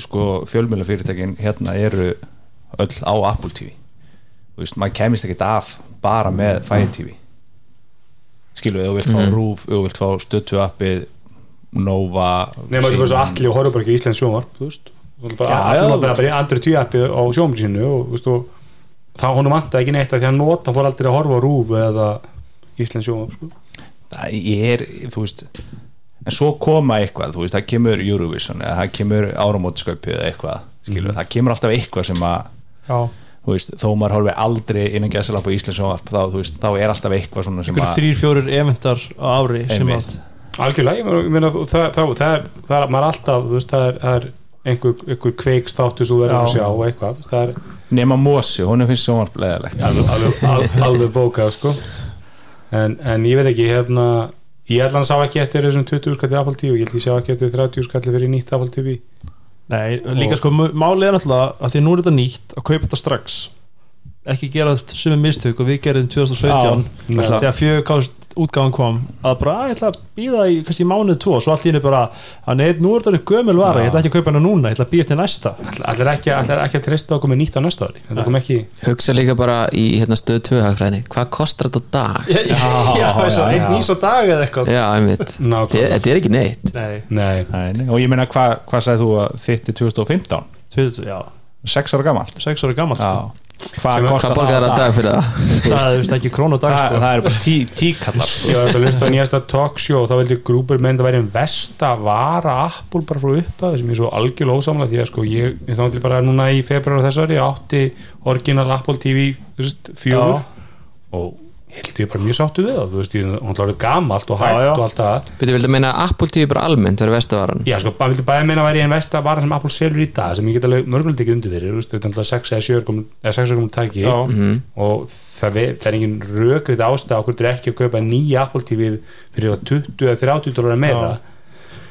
sko, fjölmjölafyrirtækin hérna eru öll á Apple TV. Þú veist, maður kemist ekkert af bara með Fire TV. Skilu, ef þú vilt fá Mhm. RÚF þú vilt fá stötu appið Nova Nefnum að það er svo allir og horfum bara ekki í Íslands sjónvarp þú veist. Allir notaði bara andri tvíappi á sjónvarp sínu og, þú veist, og þá honum vantaði ekki neitt að því að nota fór aldrei að horfa á rúf eða Íslands sjónvarp sko. það er, þú veist en svo koma eitthvað, þú veist, það kemur Eurovision eða það kemur áramótisköpi eða eitthvað, skilur, það kemur alltaf eitthvað sem að, Já, þú veist, þó maður horfi aldrei innan gæðsala på Íslands sjónvarp þá, þú veist, þá er alltaf eitthvað svona sem ykkur þrýr, fjórir eventar á ári sem að algjörlega, ég meina- það, það, það, það, er, er maður er alltaf, þú veist, það er, er einhver, einhver kveiks þáttu svo verður að Já. sjá og eitthvað, það er nema Mosi, hún finnst sjónvarp leðalegt alveg, alveg, alveg, alveg bókað sko. en, en ég veit ekki hérna, ég að sá ekki eftir þessum 20 skallir Apple TV, ég held ég sjá ekki eftir 30 skallir fyrir nýtt Apple TV Nei, líka sko, mö- málið er náttúrulega að því að nú er þetta nýtt að kaupa þetta strax ekki gera sumi mistök og við gerðum 2017 Nei. þegar fjögurkást útgáfan kom. Að bara, að ég ætla að býða í kannski mánuð tvo, svo allt í henni bara að nei, nú er þetta gömul vara, ég ætla ekki að kaupa hana núna ég ætla að býða eftir næsta. Allir ekki, ekki að treysta okkur með nýtt á næsta ári. Þetta kom ekki hugsa líka bara í hérna, stöð 2 hagfræðinni. Hvað kostar þetta á dag? Já, já, já, einn já. nýs á dag eða eitthvað. Já, einmitt. Nákvæmlega. Þetta er ekki neitt. Nei, Nei, Nei, og ég meina, hvað hva sagði þú að þitt er 2015? 20, já, 6 ára gamalt? 6 ára gammal Já, sko. Hvað Sem- kostar Hvað borgar það dag fyrir það? það er ekki krón á dag Það, sko. það er bara tí, tíkallar ég var að hlusta á nýjasta talkshow og þá veldi grúpur menn að væri en vest að vara Apple bara frá uppa sem er svo algjörlega ósamlega því að sko ég, ég þá ætli bara núna í februar þessari átti orginal Apple TV fjögur og held ég er bara mjög sáttu við það þú veist, hún hlárið gamalt og Já, hægt já. og allt það Byrju, vildu meina að Apple TV bara almennt verið vestavaran Já, sko, maður vildi bæði meina að væri einn vest að vara sem Apple selur í dag sem ég get alveg mörgulega ekki undir fyrir þú veist, þetta er alltaf 6 eða 7 komum- eða 6 komum tæki Já. og það, það er engin rökrið ástæð okkur er ekki að kaupa nýja Apple TV fyrir 20 eða 30 dólar meira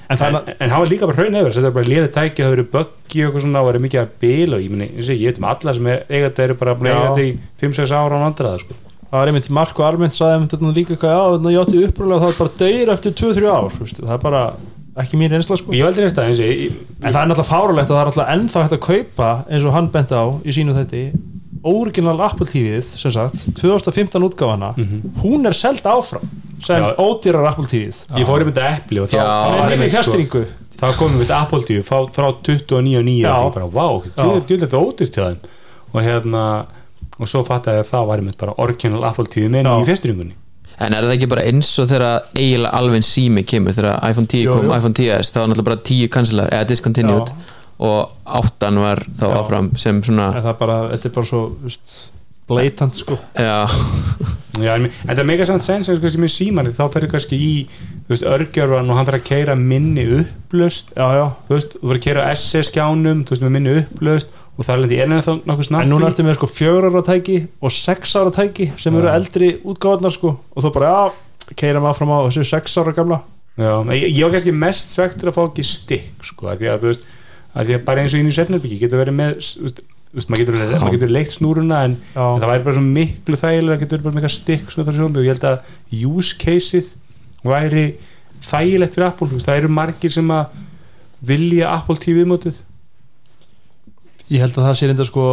en það en, er en hann var líka bara hraun eður þetta er bara liðið tæki, það eru buggi og eitthvað svona og verið mikið að bila og ég meni, ég, veit um alla sem er, eiga þetta eru bara að Já. eiga þetta í 5-6 ára á vandraða sko. Það var einmitt Marko Arment sagði einmitt þetta líka eitthvað, já, þannig að ég átti upprúlega það er bara döyr eftir 2-3 ár þú veist, það er bara ekki mín reynsla sko. ég veldi að eins og ég, en það er náttúrulega fárulegt að það er náttúrulega ennþá hægt að kaupa eins og hann bent á í sínu þetta original Apple TV-ið sem sagt, 2015 útgáfana. Hún er seld áfram sem Já. ódýrar Apple TV-ið ég fór einmitt að epli og þá, það er einmitt, líka kjastringu þá komum við Apple TV frá, frá 29.9 Já. og ég bara, vá, djúlega þetta ódýrt hjá þeim. Og hérna og svo fattaði ég að það var einmitt bara original Apple TV með Já. nýju fyrsturingunni En er það ekki bara eins og þegar eiginlega alveg sími kemur þegar iPhone 10 Jú, kom, jú. iPhone 10s þá var náttúrulega bara 10 cancelar eða discontinued Já. og 8 var þá áfram sem svona en það er bara, þetta er bara svo veist, blatant sko. Já, Já, en, en það meika samt sens eins og sem er síman þá ferðu kannski í örgjörvan og hann fer að keira minni upplöst já, já. þú veist, þú verður að keira á SS skjánum þú veist, með minni upplöst og það er lendi er þá nokkuð snabbt en núna í- ertu með sko fjögur ára tæki og sex ára tæki sem eru eldri útgáðnar sko og þú bara, já, keirum áfram á þessu sex ára gamla. Já, en ég, ég var kannski mest svektur að fá ekki stikk sko, að því að þú veist að því að bara eins og inn í svefnarbyggi getur verið með veist, maður getur, maður getur leikt snúruna en, Já. en það væri bara svo miklu þægilega að getur bara eitthvað stikk svo þar sjónum og ég held að use caseið væri þægilegt fyrir Apple, þú veist, það eru margir sem að vilja Apple TV mótið ég held að það sé reynda sko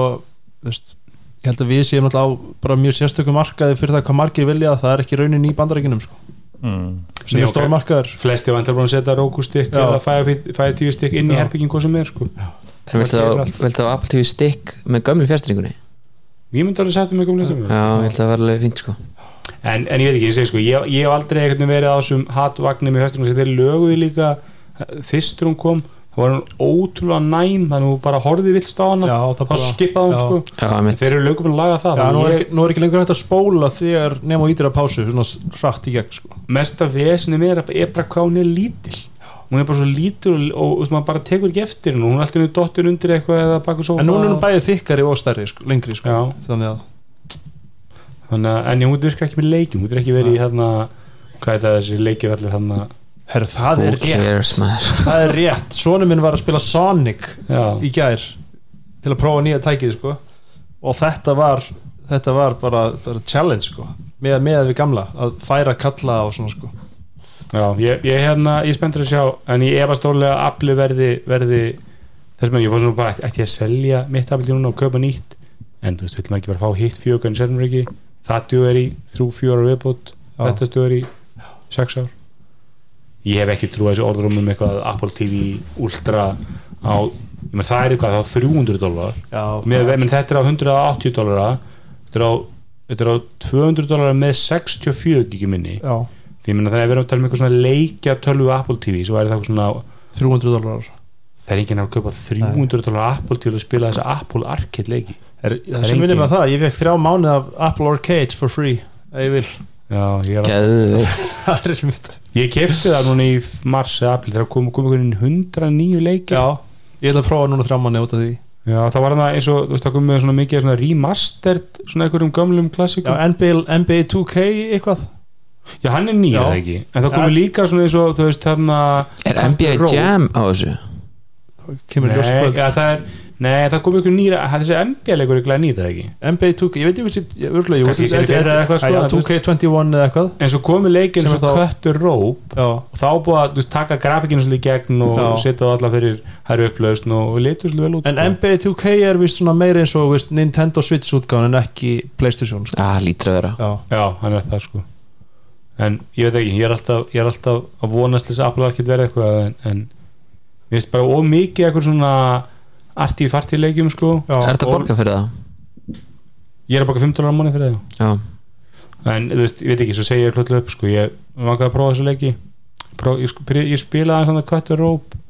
veist, ég held að við séum alltaf á bara mjög sérstökum markaði fyrir það hvað margir vilja það er ekki raunin í bandarækjunum sko mm. sem Nei, er stór markaður flesti endur búin að setja Roku stikk Já. eða Fire TV stikk inn í Já. herbygging hvað sem er sko. En viltu Það þá Apple TV stick með gömlu fjastringunni ég myndi alveg setja mig komlega sem já, ég held að það var alveg fínt sko. En, en ég veit ekki, ég segi sko ég, ég hef aldrei veginn verið á þessum hatvagnum í höstunum sem þeir löguði líka fyrstur hún kom þá var hún ótrúlega næm þannig að hún bara horfði vilt á hana Já, það skipaði hún sko. Já, þeir eru lögum að laga það Já, nú, er ekki, nú er ekki lengur hægt að spóla þegar nema og ítir að pásu svona hratt í gegn sko. mesta vesinni með er er bara hvað hún er lítil hún er bara svo lítil og, og, maður bara tekur ekki eftir henni og hún er alltaf dottir undir eitthvað eða baku sófa en núna er hún bæði þykkari og stærri sko, lengri sko. Já. þannig að þannig að en hún virkar ekki með leikjum hún er ekki verið í hérna hvað er það þessi leikir allir hérna herr, það, who er rétt, það er rétt Sónu minn var að spila Sonic já, í gær til að prófa nýja tækið sko. og þetta var þetta var bara, bara challenge sko. með, með við gamla að færa kalla og svona sko. Já ég, ég hérna ég er spenntur að sjá en ég efast stórlega að afli verði, verði þess með ég fór svona bara ætti- ég að selja mitt afli núna og kaupa nýtt? En þú veist, vil maður ekki bara fá hitt fjögur en selnur ekki? Það duður í þrjú fjóra viðbútt þetta duður í sex ár. Ég hef ekki trú að þessi orðrum um eitthvað Apple TV Ultra á, ég með það er eitthvað þá 300 dólar menn þetta er á 180 dólara þetta er á, þetta er á 200 dólara með 64 gigi minni. Já, því ég meina það er verið að tala um eitthvað svona leikja tölvu Apple TV, svo er það eitthvað svona 300 dólarar það er enginn að kaupa 300 dólar Apple til að spila þessa Apple Arcade leiki. Er, það sem minnir engin- með það, ég fekk þrjá mánuð af Apple Arcade for free ef ég vil, já, ég, er að, það er ég kefti það núna í mars eða april þegar kom, kom einhvern 109 leiki. Já, ég ætla að prófa núna þrjá mánuð út af því. Já, það var það eins og, þú veist, það kom með svona mikið svona remastered, svona einhverjum gömlum já, klassikum. NBA, NBA 2K eitthvað Já, hann er nýja Já. það ekki, en það Ja. líka svona eins og, þú veist, þarna er NBA Jam á þessu kemur Nei, ja, það er, nei, það komið ykkur nýra, það þessi NBA-leikur er glæð nýja það ekki. NBA 2K, ég veit ekki hvað eða eitthvað, sko, já, 2K21 eða eitthvað En svo komið leikin Sem eins er og þá- Cut the Rope já, og þá búið að, taka grafíkinu svolítið í gegn og Já. setja það alla fyrir hæru upplaust og, litur svolítið vel út. en sko. NBA 2K er vist svona meira eins og Nintendo Switch útgáðan en ekki Playstation sko. ah, lítur að vera já, Já, hann er það sko en ég veit ekki, ég er alltaf, ég er alltaf að vonast þess að Apple ekki verið eitthvað en, en mér finnst bara ómikið eitthvað svona arti farti leikjum sko. Já, er þetta borga fyrir það? ég er að baka 15 ára manni fyrir það. Já, en þú veist, ég veit ekki, svo segir ég hlutlega upp sko, ég vangaði að prófa þessu leiki. Pró, ég, ég spilaði að Cut the Rope.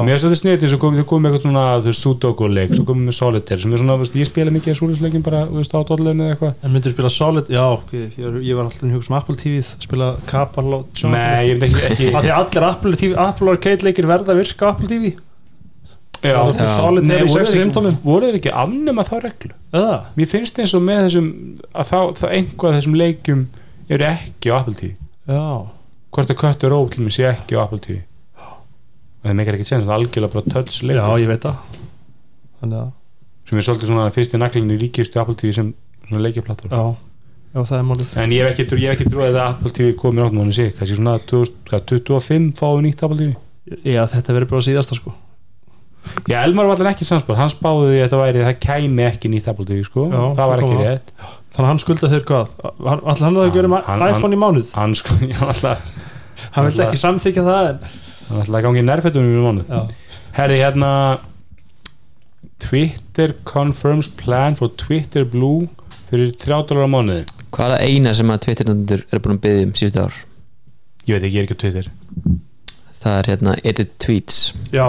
Mér er svolítið sniðið svo komum við komum með eitthvað svona þú veist, sudoku-leik, svo komum við með solitaire sem er svona, þú veist, ég spila mikið súlisleikin bara, þú veist, á dollinu eða eitthvað. En myndir spila Solid, já, ég, ég, var alltaf að hugsa um Apple TV spila Kapal og Sjónvarpinu. Nei, ég myndi ekki, Af ekki því að allir Apple TV, Apple Arcade leikir verða að virka á Apple TV já, Það er Já. Er í voru 65 þeir ekki, tómum voru þeir ekki afnema þá reglu? Eða? mér finnst eins og með þessum að þá, þá einhvað þessum leikjum eru ekki á Apple TV Já, hvort að köttur ról til mér sé ekki á Apple TV og það meikar ekki sens það er algjörlega bara touch leik já, ég veit það. Þannig að, sem er svolítið svona fyrst í naglinu líkistu Apple TV sem svona leikjaplattur já, já, það er málið. En ég hef ekki, ég hef ekki trúið að Apple TV komið áttum hann í sig. Kannski svona 2025 fáum við nýtt Apple TV Já, þetta verður bara síðasta sko. Já, Elmar var allir ekki sannspáð hann spáði því að þetta væri, það kæmi ekki nýtt Apple TV sko, Já, það var ekki það. rétt. Þannig að hann skulda þeir hvað? Alltaf hann að Hann- gera hann- iPhone í mánuð? hann já, alltaf Hann vil ekki samþykja það en hann ætlaði að gangi í nærfættunum í mánuð. Já, Herri, hérna Twitter confirms plan for Twitter Blue fyrir 3 dólar á mánuði. Hvað er það eina sem að Twitter-nöndur er búin að byggja um síðustu ár? Ég veit ekki, ég er ekki á Twitter. Það er hérna edit tweets. Já.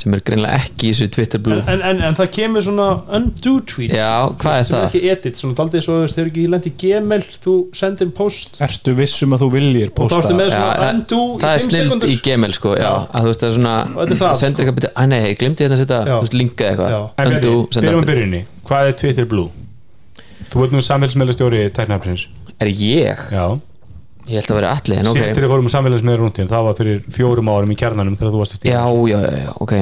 Sem er greinlega ekki í þessu Twitter En, Blue en, en, en það kemur svona undo tweet Já, hvað er sem er það? ekki edit, svona daldið svo eru ekki lent í Gmail, þú sendir post Ertu vissum að þú viljir og þá posta ertu með Já, svona eh, undo Það er í 5 snilt í Gmail sko, já, Já. að þú veist það er svona er það, sendir sko. eitthvað byrja, að nei, ég glimti hérna að setja Já. þú veist, linka Já. eitthvað, undo, senda aftur byrjunni Hvað er Twitter Blue? Þú ert nú samfélagsmeðlastjóri tæknafnsins Er ég? Já Ég held að vera allir, en ok. Sýttir þið fórum samfélagsmeðlar rúndin Það var fyrir fjórum árum í kjarnanum þegar þú varst að stíða Já, já, já, já, ok.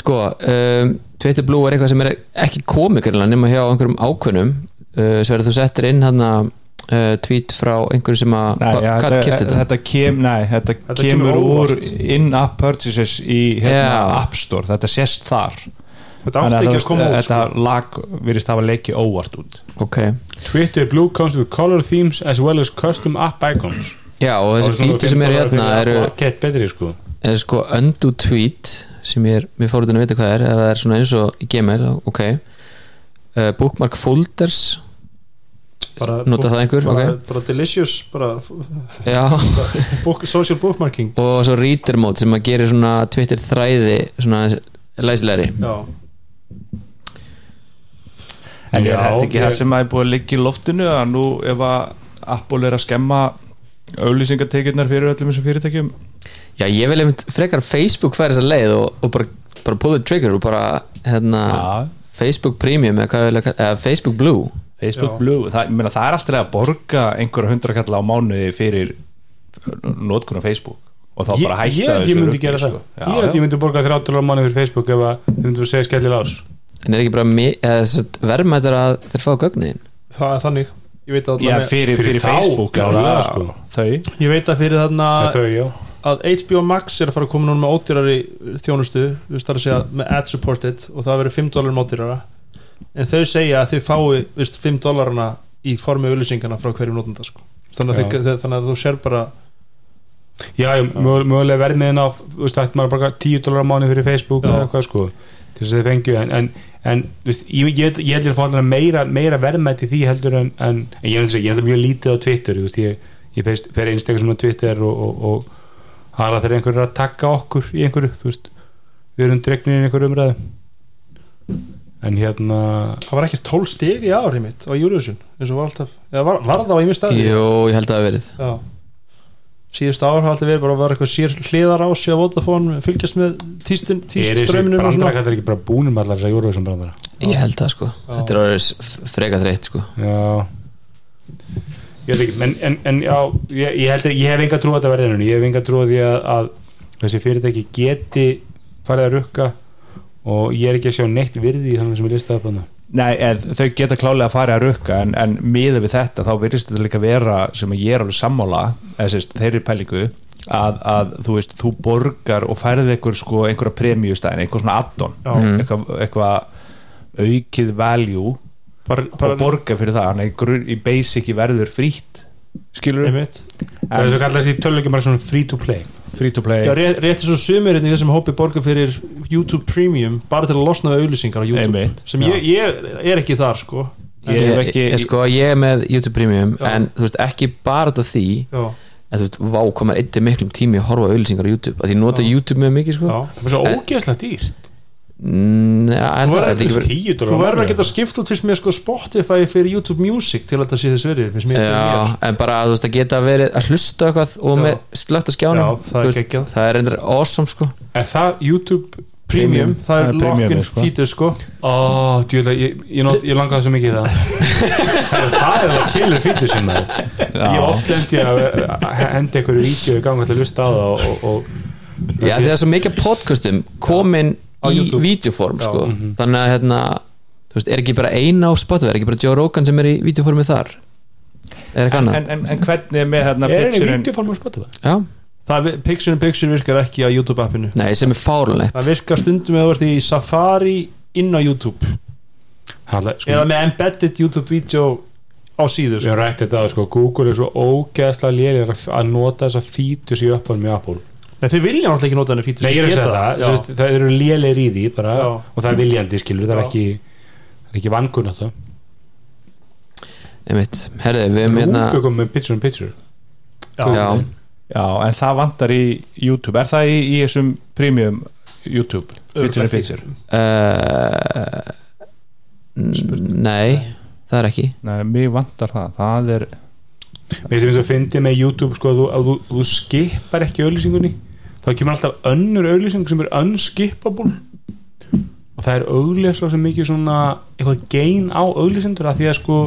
Sko, um, Twitter Blue er eitthvað sem er ekki komikurilega nema hjá einhverjum ákvönum uh, svo er þú settir inn hann uh, tweet frá einhverju sem að hvað kefti þetta, þetta? þetta, kem, nei, þetta, Þetta kemur kemur úr in-app purchases í hérna. App Store, þetta sést þar Þetta átti að ekki að koma veist, út þetta sko. lag virðist hafa leikið óvart út. Ok, Twitter Blue comes with color themes as well as custom app icons. Já og þessi fíti sem eru hérna eru, sko. Er sko undo tweet sem ég er, mér fór út að vita hvað er ef það er svona eins og í Gmail, ok. Uh, bookmark folders. Bara, nota það einhver, bara, ok. bara delicious bara já, book, social bookmarking. Og svo reader mode sem að gerir svona Twitter þræði svona læsilegri. Já, En Já, er þetta ekki ég- það sem að er búið að liggja í loftinu að nú ef að Apple er að skemma auðlýsingatekjurnar fyrir öllum þessum fyrirtækjum Já, ég vil einmitt frekar Facebook færa þessa leið og, og bara, bara pull the trigger og bara hérna. Facebook Premium eða, eða Facebook Blue Facebook Já. Blue, það, ég meina, það er alltaf að borga einhverja hundrakalla á mánuði fyrir notkunum Facebook og þá bara hætta ég, þessu ég myndi gera það sko. Já, Ég held já. ég myndi borga 30 dólar á mánu fyrir Facebook ef að þið myndum að segja skellilega ás en er ekki bara verðmættur að þeir fá gögnin? Það er þannig. Ég veit að, Já, fyrir, Fyrir fyrir, þá, Facebook já, klárlega, það- sko. þau. Ég veit að fyrir þarna þau, að HBO Max er að fara að koma núna með ódýrari þjónustu, þú veist það er að segja með ad supported og það verður 5 dólarum ódýrara en þau segja að þau fái veist, 5 dólarana í formi auðlýsingana frá hverjum notenda sko. þannig, þannig að þú sér bara Já, já, mög- mögulega verðmiðin á þú veist, ætti maður að borga 10 dólar á mánu fyrir Facebook Já. eða eitthvað sko til þess að þið fengju en, en, en þú veist, ég, ég, ég heldur að fá alltaf meira, meira verðmæti því heldur en, en, en ég heldur að mjög lítið á Twitter þú veist, ég, ég feist, fer einstaklega svona á Twitter og, og, og hala þegar einhver er að taka okkur í einhverju veist, við erum dregnir í einhverju umræðu. En hérna það var ekki 12 stig í ári mitt á Eurovision eins og var alltaf, eða var, var það á einmi staði Jú, ég held að það hafi verið. Já. Síðust ár hafa alltaf verið bara að vera eitthvað sér hliðar á á Vodafone fylgjast með tístin, er þessi tístströmminum og svona. brandrakall ekki bara búnum allar þess að Eurovision brandara? Ég held það sko, Já. þetta er orðið freka þreytt sko. Já. Ég veit ekki, en, en, en já ég, ég, held, að- ég hef enga trú á þetta verðinu ég hef enga trú á því að, að þessi fyrirtæki geti farið að rukka og ég er ekki að sjá neitt virði í þannig sem ég listaði upp hana Nei, eð, þau geta klálega að fara að rukka en, en miða við þetta þá virðist þetta líka vera sem að ég er alveg sammála eða sérst, þeirri pælingu að, að þú veist, þú borgar og færið einhver sko, einhverja premjustæðin, einhver svona addon Já. eitthvað, eitthvað aukið value bara, og bara borga fyrir það, hann er í basic verður frýtt skilur einmitt. Það er svo kallast í svona free to play free to play. Já, rétt, rétt og sumirinn í þessum hópi borga fyrir YouTube Premium bara til að losna við auðlýsingar á YouTube Einmitt. sem ég, ég er ekki þar sko. Ég Ég, hef ekki- ég, sko, ég er með YouTube Premium Já. en þú veist ekki bara þetta því Já, en þú veist, vá, maður eitthvað miklum tími að horfa auðlýsingar á YouTube, að því ég nota YouTube mjög mikið sko. Já. það er svo ógeðslega dýrt Er Þú það, verður er það að geta skipt út fyrst með sko Spotify fyrir YouTube Music til að þetta sé þess verið Já, en bara að þú veist að geta verið að hlusta á eitthvað og Já. með slögt á skjánum Já, það er veist, það er reyndar awesome sko. Er það YouTube Premium, það Það er lock-in sko. feature sko. Ó, djúlega, ég, ég, ég langaði svo mikið í það. Það er það killur fítur sem það Ég hef oft lendi að að henda einhverju vídeo í gang til að lusta á það og, og, og Já, það er svo mikið podcastum komin í videoform sko. mhm. þannig að hérna þú veist, er ekki bara eina á Spotify, er ekki bara Joe Rogan sem er í videoformi þar? Er en, annað? en, en hvernig er með hérna Er henni picturein- videoform á Spotify? Já, Það er, Picture in Picture virkar ekki á YouTube appinu. Nei, sem er fárlegt Það virkar stundum eða þú ert í Safari inn á YouTube. Handla, sko, eða með embedded YouTube video á síðu Við sko. hefum rætt þetta að sko, Google er svo ógeðslega lélir að nota þessa fítus í uppáðum í Apple Nei, þeir vilja náttúrulega ekki nota henni feature Nei, ég er að segja það, Já. það, það eru lélir í því bara, og það er viljandi skilur, það er ekki það er ekki vangun það. Einmitt, herði, við erum hérna Rúfugum með picture in picture Já. Já, Já, en það vantar í YouTube. Er það í, í þessum premium YouTube? Picture in picture uh, Nei, það er ekki. Nei, mér vantar það. Það er Mér finnst að fyndi með YouTube sko, að þú, að þú, þú skipar ekki auðlýsingunni þá kemur alltaf önnur auðlýsing sem er unskippable. Og það er auðlýs svo sem mikið svona eitthvað gein á auðlýsindur að því að sko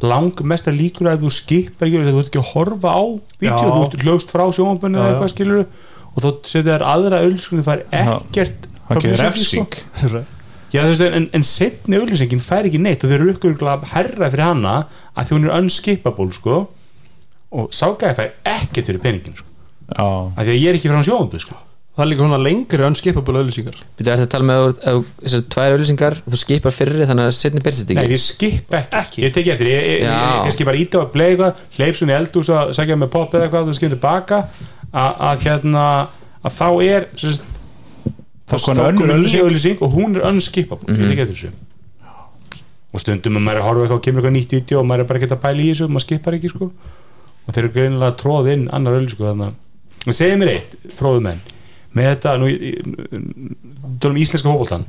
lang mestar líkur að þú skipar ekki þú ert ekki að horfa á vídeo, þú ert hljóst frá sjónvambunni Já, eða eitthvað skilur og þá setur þær aðra auðlýsingunni það er ekkert Það sko. refsing. Já, veist, en, en setni auðlýsingin fær ekki neitt og þau eru ykkur herra fyrir hana að er unskippable sko. Og ságæði fær ekkert fyrir peningin sko. Að því að ég er ekki frá sjónvambu sko. Það er líka svona lengri unskippable auðlýsingar erum að tala með þessar tvær auðlýsingar og þú skipar fyrir þannig að setni byrstist Nei, ekki ég skip ekki, ekki. Ég teki eftir, ég, ég, ég, ég kannski bara íta að play eitthvað, hleyp svona í eldús að sagja með pop eða eitthvað, þú skilur tilbaka að, að hérna að þá er sagt, Þá auglýsing. auðlýsing og hún er unskippable ég teki eftir þessu. Og stundum að maður er að horfa á eitthvað og kemur eitthvað nýtt vídeo og maður er bara ekki að pæla í þessu og maður skipar ekki sko. Og þeir eru greinilega að tróða inn annar auðlýsing sko, þannig að segja mér eitt, fróðu menn. Með þetta, nú tölum íslenska hópoltan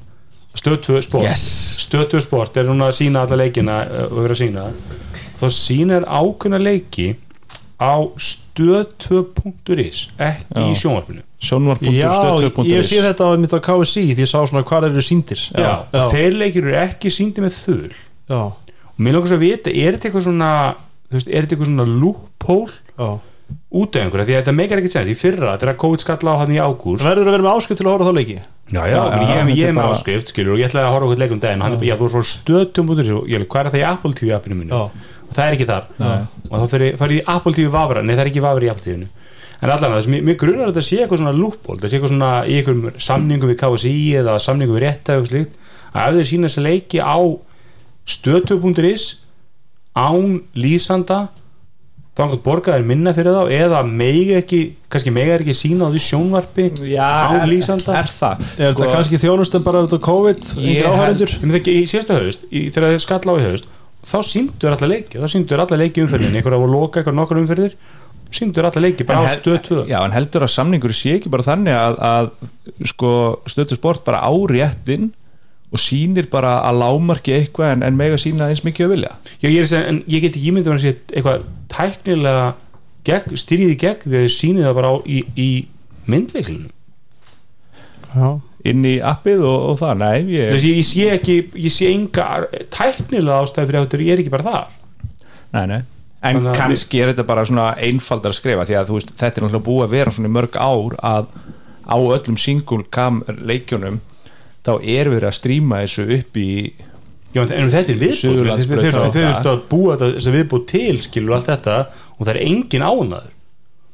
stöð 2 sport. Yes. stöð 2 sport er núna að sína alla leikina og vera að sína þá sýnir ákveðna leiki á stöð2.is ekki Já. í sjónvarpinu Já, sjónvar.stöð2.is ég sé þetta á mitt á KSI því ég sá svona hvað eru síndir Já, og þeir leikir eru ekki síndi með já, og mér langar svo að vita, er þetta eitthvað svona þú veist, er þetta eitthvað svona loophole? Já. Út af einhverja, því að þetta meikar ekkert sens. Í fyrra, þegar COVID skalla á hann í ágúst. Verður að vera með áskrift til að horfa á þá leiki? Já, já, Já, ég, já, ég, ég þetta er er með bara- áskrift, skilur, og ég ætlaði að horfa okkur leikum daginn og hann er bara, já, þú er frá stöðtum út og ég er hvað er það í Apple TV appinu mínu? Já. og það er ekki þar. Nei. og þá fer ég í Apple TV vafra, nei það er ekki vafra í Apple TV-inu. En allan að þess, mér, mér grunar að þetta sé eitthvað svona lúppból, þetta sé eitthvað svona í einhverjum samningum við KSI eða samningum við rétta eitthvað slíkt, að ef þeir sína þess að leiki á stöðtöp.is án lýsanda þá hann borgaðir minna fyrir þá? Eða megi ekki, kannski megi ekki sína á því sjónvarpi Já, án er, er það Er þetta kannski þjónustum bara á COVID held- áhærendur í síðasta haust, í, þegar þeir skalla á í haust þá síndur alla leiki, þá síndur alla leiki umferðin einhverja voru loka, einhverja nokkur umferðir síndur alla leiki, bara á hel- stöð 2 Já, en heldur að samningur sé ekki bara þannig að, að sko, stöðu sport bara áréttin og sýnir bara að lámarki eitthvað en, en mega sína eins mikið að vilja. Já, ég, er en ég get ekki ímyndið að sé eitthvað tæknilega í gegn þegar þeir sýnið það bara á, í, í myndveislunum Já, inn í appið og, og það, nei ég, þess að ég sé ekki, ég sé enga tæknilega ástæði fyrir áttur, ég er ekki bara þar. Nei, nei. En Þannig kannski er þetta bara svona einfaldar að skrifa því að þú veist, þetta er náttúrulega búið að vera svona mörg ár að á öllum single cam leikjunum þá er verið að stríma þessu upp í Já, en þetta er viðbúð Suðurlandsbraut. þeir og þurftu það. að búa þetta, viðbúð til skilur allt þetta og það er engin ánaður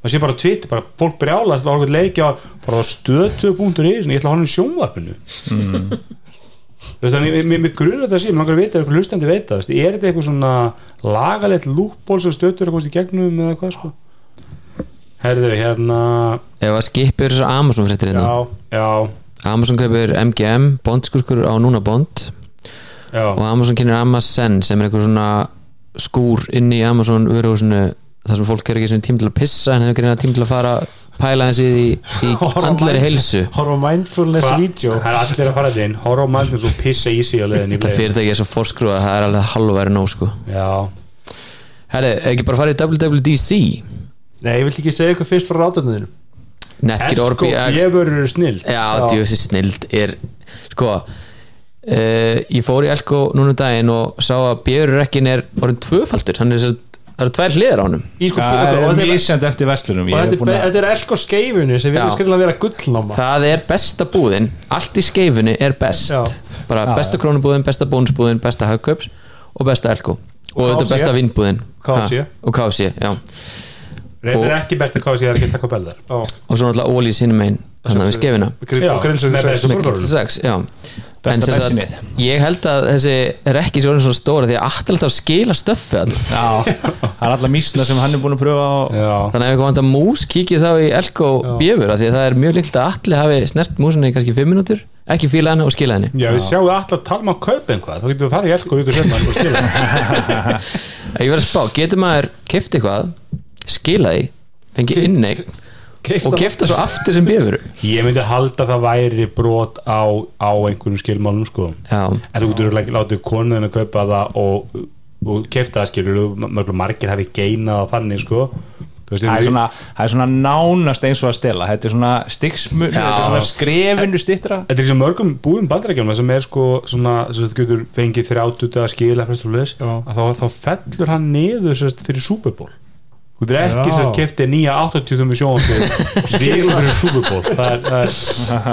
það sé bara á Twitter, bara fólk brjálast að horfa leikja bara á stöð2.is ég ætla að horfa um sjónvarpinu. Mm. þess að mér- mér mér grunar þetta að sé, mér langar að vita, eitthvað hlustandi veit það, er þetta eitthvað svona lagalegt lúkból sem stöður að komast í gegnum eða hvað sko? Herðu, hérna ef að skipir þessar Amazon fréttir hérna. Já, já, Amazon kaupir MGM, bondskurkur á núna bond. Já. Og Amazon kynir Amazon sem er eitthvað svona skúr inn í Amazon vöruhúsinu þar sem fólk er ekki svona tím til að pissa en hefur greina tím til að fara pæla hans í, í andleri heilsu. horfa á mindfulness vídeo. Það er allir að fara þetta inn á mannum svo pissa í sig bleið fyrirtæki er svo forskrúa það er alveg halvværi nóg sko. Já, Herri, ekki bara fara í WWDC nei, ég vil ekki segja eitthvað fyrst frá ráðunniðinu Netgear Orbi X. ég verður snill Já, djöfisir snild er sko uh, ég fór í Elko núna um daginn og sá að björurrekkin er orðin tvöfaldur. Hann er svo, það eru tvær hliðar á honum. Í sko, Það og er mísjandi eftir vestlunum og Ég þetta er að elko skeifunni sem við erum skriflega að vera gullnáma. Það er besta búðin, allt í skeifunni er best, Já. bara Já, besta krónubúðin, besta bónusbúðin, besta hagköps og besta Elko. Og, þetta er besta vinnbúðin. Og KFC, já er ekki besti kási, það er ekki takka beldar og og svo náttúrulega Ólís hinum einn þannig að við skeifina Já, grillsöðu með bestu með borgarunum. 6, já. Besta En sem sagt, bensínið. ég held að þessi er ekki svo orðin svo stóra því að allt er alltaf að skila stöffi það er alla mísna sem hann er búin að pröfa á þannig að ef eitthvað vantar mús kíkið þá í Elko bjöfur af því að það er mjög líkt að allir hafi snert músinni í kannski 5 minútur ekki fíla hana og skila henni. Já, við sjáum alltaf að tala um að kaupa einhvað þá getum við farið í elko vikur sem og skilja ég verð að spá, getur maður keft eitthvað skila því, fengi inneign og kefta svo aftur sem bjöfur ég myndi halda að það væri brot á, á einhverjum skilmálum sko. Já, en þú getur ekki látið konuðin að kaupa það og, og kefta það skilur margir hafi geinað þannig sko. Þú veist, Það er, svona, það er svona nánast eins og að stela. Þetta er svona er svona skrefinu stittra Þetta er eins og mörgum búðum bandarækjum sem er sko svona, sem þetta getur fengið 30 dagar skil að Já. þá, þá fellur hann niður sérst, fyrir Super Bowl Þú getur ekki sérst keftið nýja 80 með sjónfið og stílum fyrir Super Bowl. Það er, það er,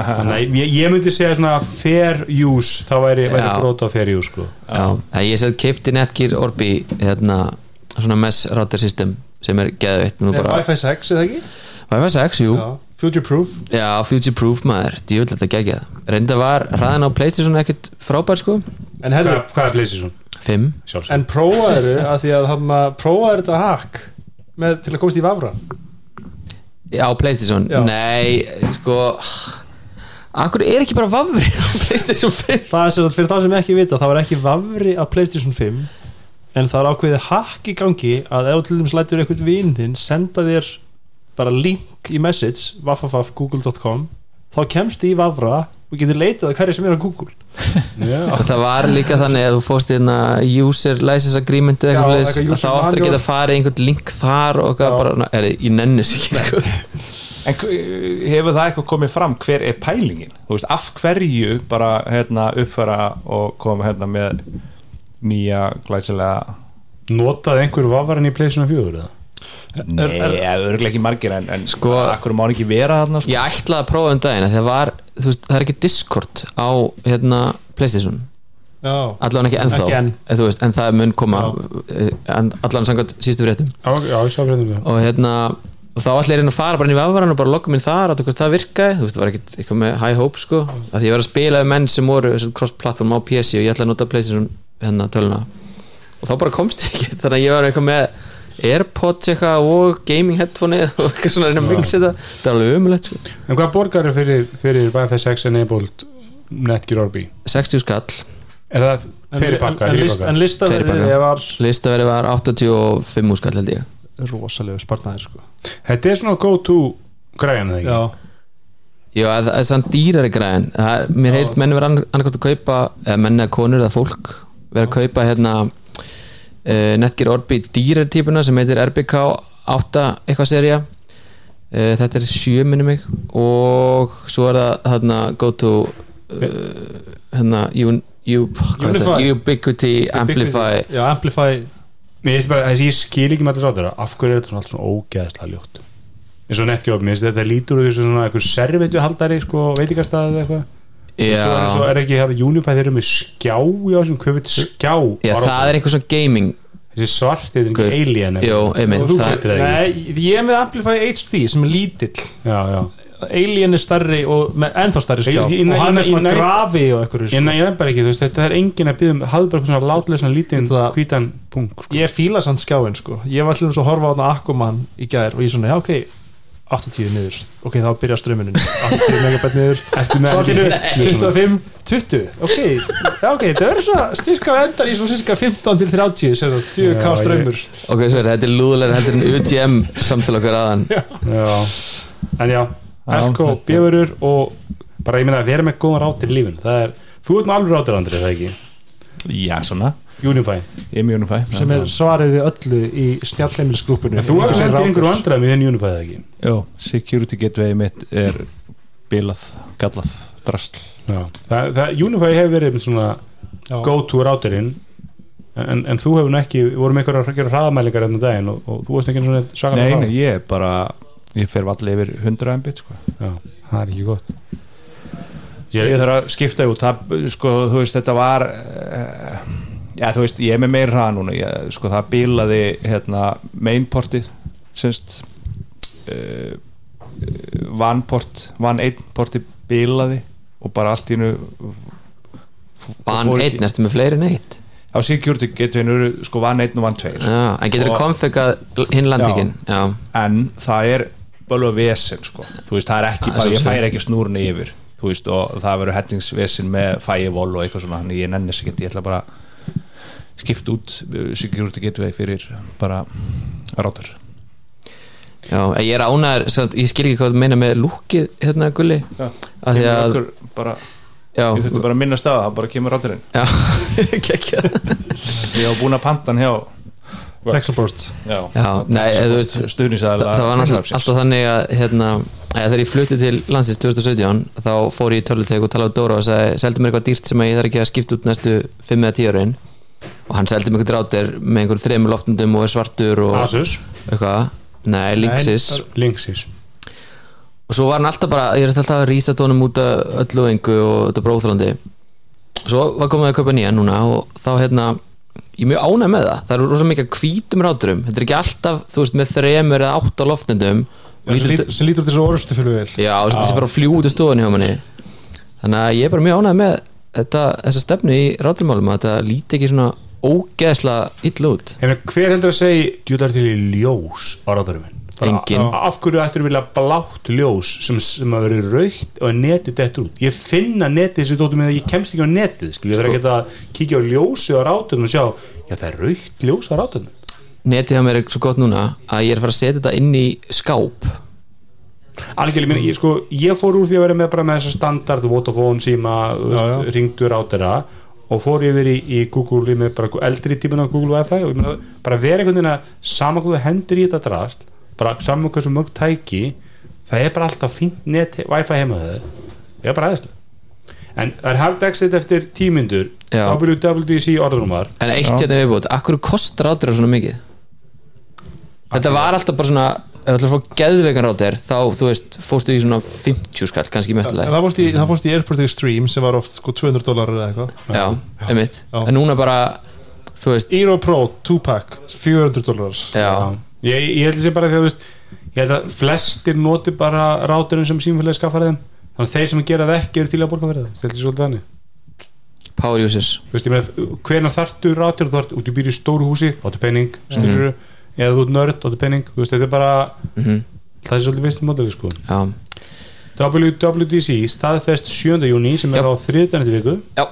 þannig að ég, ég myndi segja svona fair use þá væri, væri á fair use sko. Já, en ég sett kefti Netgear Orbi hérna, svona mesh router system sem er geðveitt nú bara, Wi-Fi 6 eða ekki? Wi-Fi 6, jú. Já. future proof. Já, future proof maður, djúvill þetta geggjað. Reynda var hraðan á Playstation ekkert frábær sko. En herru, Hvað, er PlayStation? 5 Sjálfsög en prófaðu að því að hann prófaðu þetta hack með, til að komast í vafra á Playstation, Já. nei sko Akkur er ekki bara vafri á Playstation 5 það er sem sagt fyrir þá sem ekki vita þá er ekki vafri á Playstation 5 en það er ákveðið hack í gangi að ef til dæmis lætur eitthvað vinn senda þér bara link í message wafafaf google.com þá kemst í vafra og getur leitað að hverju sem er á Google Já. og það var líka þannig að þú fórst í hérna user license agreement eða eitthvað þá áttur að geta farið einhvern link þar og bara, er, ég nennis ekki sko. En hefur það eitthvað komið fram Hver er pælingin? Þú veist, af hverju bara hérna, uppfæra og koma hérna með nýja glæsilega Notaði einhver vafaran í PlayStation 4 eða? Nei, örgulega ekki margir en, en sko, akkur má hann ekki vera þarna sko. ég ætlaði að prófa um daginn af því að var, veist, það er ekki Discord á hérna, Playstation. Allan ekki ennþá. Ekki enn. veist, en það mun koma eh, allan samkvæmt sístu fréttum. Og hérna og þá ætla ég að fara bara inn í vafvaran og bara logga minn þar að það virkaði, þú veist, það var ekkert eitthvað með high hope sko, að því ég var að spila við menn sem voru cross-platform á PC og ég ætla að nota Playstation hérna töluna og þá bara komst ég ekki, þannig að ég var eitthvað með Airpods eitthvað og gaming headphone og eitthvað svona að reyna að mixa þetta. Þetta er alveg umulegt sko. En hvað borgar er fyrir, fyrir Wi-Fi 6 enabled Netgear Orbi? 60 skall, Er það fyrir pakka, en, fyrir list, en listaverðið var listaverið var 85 skall held ég. Rosalegu spartnaðir sko. Þetta er svona go to eða ekki? já, Já, það er samt dýrari græðin það, Mér heyrst menn vera annarkvæmt að kaupa eða menn eða konur eða fólk vera að kaupa hérna uh, Netgear Orbi dýrari típuna sem heitir RBK 8 eitthvað serja uh, þetta er 7 minni mig. Og svo er það hérna go to uh, hérna. Ubiquity Amplify. Já, Amplify. Bara, þessi ég skil ekki með þetta sátur af hverju er þetta svona ógeðslega ljótt? Eins og Netgear Orbi, mér finnst þetta lítur þessu svona eitthvað servitu haldari, sko, veitingastæði eða eitthvað Svo er, svo Já, er ekki hérna Unify þeir eru með skjá ásum, hvað veit skjá. Já það er einhver svona gaming. Þessi svart, þetta er Hver- ekki alien Jó, einmitt, og þú það- veitir það ekki. Nei, ég er með Amplify HD sem er lítill. Já, já. Alien er stærri og með ennþá stærri skjá. Ég- ég- og hann ég- er svona ég- grafi og eitthvað ég sko. næ bara ekki, þú veist, þetta er engin að byggja um hafðu bara eitthvað svona látlega svona lítinn Það- hvítan punkt sko. ég fíla samt skjáin sko. ég var til þess að horfa á þarna Aquaman í gær og ég svona, já ok 80 niður. Ok, þá byrja strömmunin. 80 megabæt niður. Ertu með svo svona? 25, 20 ok, já ok, það verður svona styrka endar í svona styrka 15 til 30 sem það, 4K Já, strömmur ok, svo þetta er lúðulega heldur en UTM samtala okkar aðan. Já, en já Elko, þetta- bjöfurur og bara ég meina að vera með góðan rátir í lífin það er, þú ert með alveg rátir Andri, er það ekki? Já, svona Unify, Ég er mjög unifæ sem er svarið við öllu í snjallheimilisgrúpunu en þú ert með einhverju andræðum í þenn Unify, er það ekki? Jó, security gateway mitt er bilað, gallað, drastl Já, það, það, Unify hefur verið svona Já. go to rátirinn en, en þú hefur nú ekki, við vorum einhverjar að gera hraðamælingar enn daginn og, og þú veist ekki svona svaka Nei, nei, ég er bara ég fer allir yfir 100 mbit sko. Já, það er ekki gott. Ég, þarf að skipta út. Það, sko, þú veist, þetta var uh, já, þú veist, ég er með meir hraða núna. Ég, sko, það bilaði hérna, mainportið semst uh, vanport van einn porti bilaði og bara allt í nú Van einn, ertu með fleiri en eitt? Á security gateway eru sko van einn og van tveir. Já, en getur hinn landvíkin Já, en það er bara vesen sko, veist, það er ekki er bara, ég færi ekki snúrunni yfir veist, og það verður hellingsvesen með firewall og eitthvað svona, þannig ég nennis ekki ég ætla bara að skipta út security gateway fyrir bara rátur já, ég er ánæður ég skil ekki hvað þú meina með lúkið hérna gulli. Já. að því að bara, já, ég þurfti bara að minna staða, það bara kemur ráturinn já, gekkja ég hef búin að pantan hjá Texelbort stuðnisæðala það, það var náttúrulega alltaf þannig að hérna, eða þegar ég flutti til landsins 2017 þá fór ég í tölutek og talaði á Dóra og sagði, seldu mér eitthvað dýrt sem að ég þarf ekki að skipta út næstu 5 eða 10 árin og hann seldi eitthvað drátir með einhver þremur loftundum og er svartur og Asus, eitthvað, nei, Linksys Linksys og svo var hann alltaf bara, ég er alltaf að rýsta tónum út af öllu engu og þetta bróðþrandi svo var komið að kaupa nýja núna og þá hérna ég er mjög ánæg með það, það eru rosa mikið af hvítum ráturum, þetta er ekki alltaf, þú veist, með þremur eða átt á loftendum og sem lítur, sem til þessu orðustu fyrir vel já, sé bara að fljú út í stofunni hjá manni. Þannig að ég er bara mjög ánæg með þetta, þessa stefnu í ráturmálum að þetta líti ekki svona ógeðslega illa út En hver heldur að segja djúðar til í ljós á? Enginn. Af hverju ættir vilja blátt ljós sem, sem að vera raukt og netið þetta út? Ég finna netið þessu dóttum með að ég kemst ekki á netið skil, ég þarf ekki að kíkja á ljósi á rátunum og sjá, já það er raukt ljós á rátunum netið hjá mér er svo gott núna að ég er að fara að setja þetta inn í skáp Algjörlega, ég, sko, ég fór úr því að vera með bara með þessa standard Vodafone, Sima, Já, já. ringdur rátera og fór yfir í, í Google með bara eldri típun á Google Wi-Fi og ég meina, bara vera einhvern veginn að saman hvað þú hendur í þetta drast bara saman hversu mörg tæki það er bara alltaf fínt net Wi-Fi heima þeir það er bara aðeinslega en það er hard exit eftir tímyndur. WWDC orðrumar En eitt hérna viðbútt, akkur kostar rátur svona mikið? Þetta var alltaf bara svona ef þú ætlar að fá geðveikan rátur þá, þú veist, fórstu í svona 50 skall kannski En mjöftilega það fórst í, það fórst í Airport Extreme sem var oft sko 200 dólar eða eitthvað. Já, einmitt. Já. En núna bara, þú veist Eero Pro 2-pack 400 dólar Já, ég, ég held að sé bara því að þú veist ég held að flestir noti bara ráturinn sem símfélagi skaffar þeim. Þannig að þeir sem gera það ekki eru til að borga fyrir það. Stelti svolítið þannig. Power uses Þú veist, ég meina, hvenær þarftu rátur þú ert út í í stóru húsi, áttu penning skilur eða þú ert nörd, áttu penning þú veist, þetta er bara, mm það er svolítið veist módeli sko. Já, WWDC staðfest 7. júni sem er Já. á þriðdænandi viku já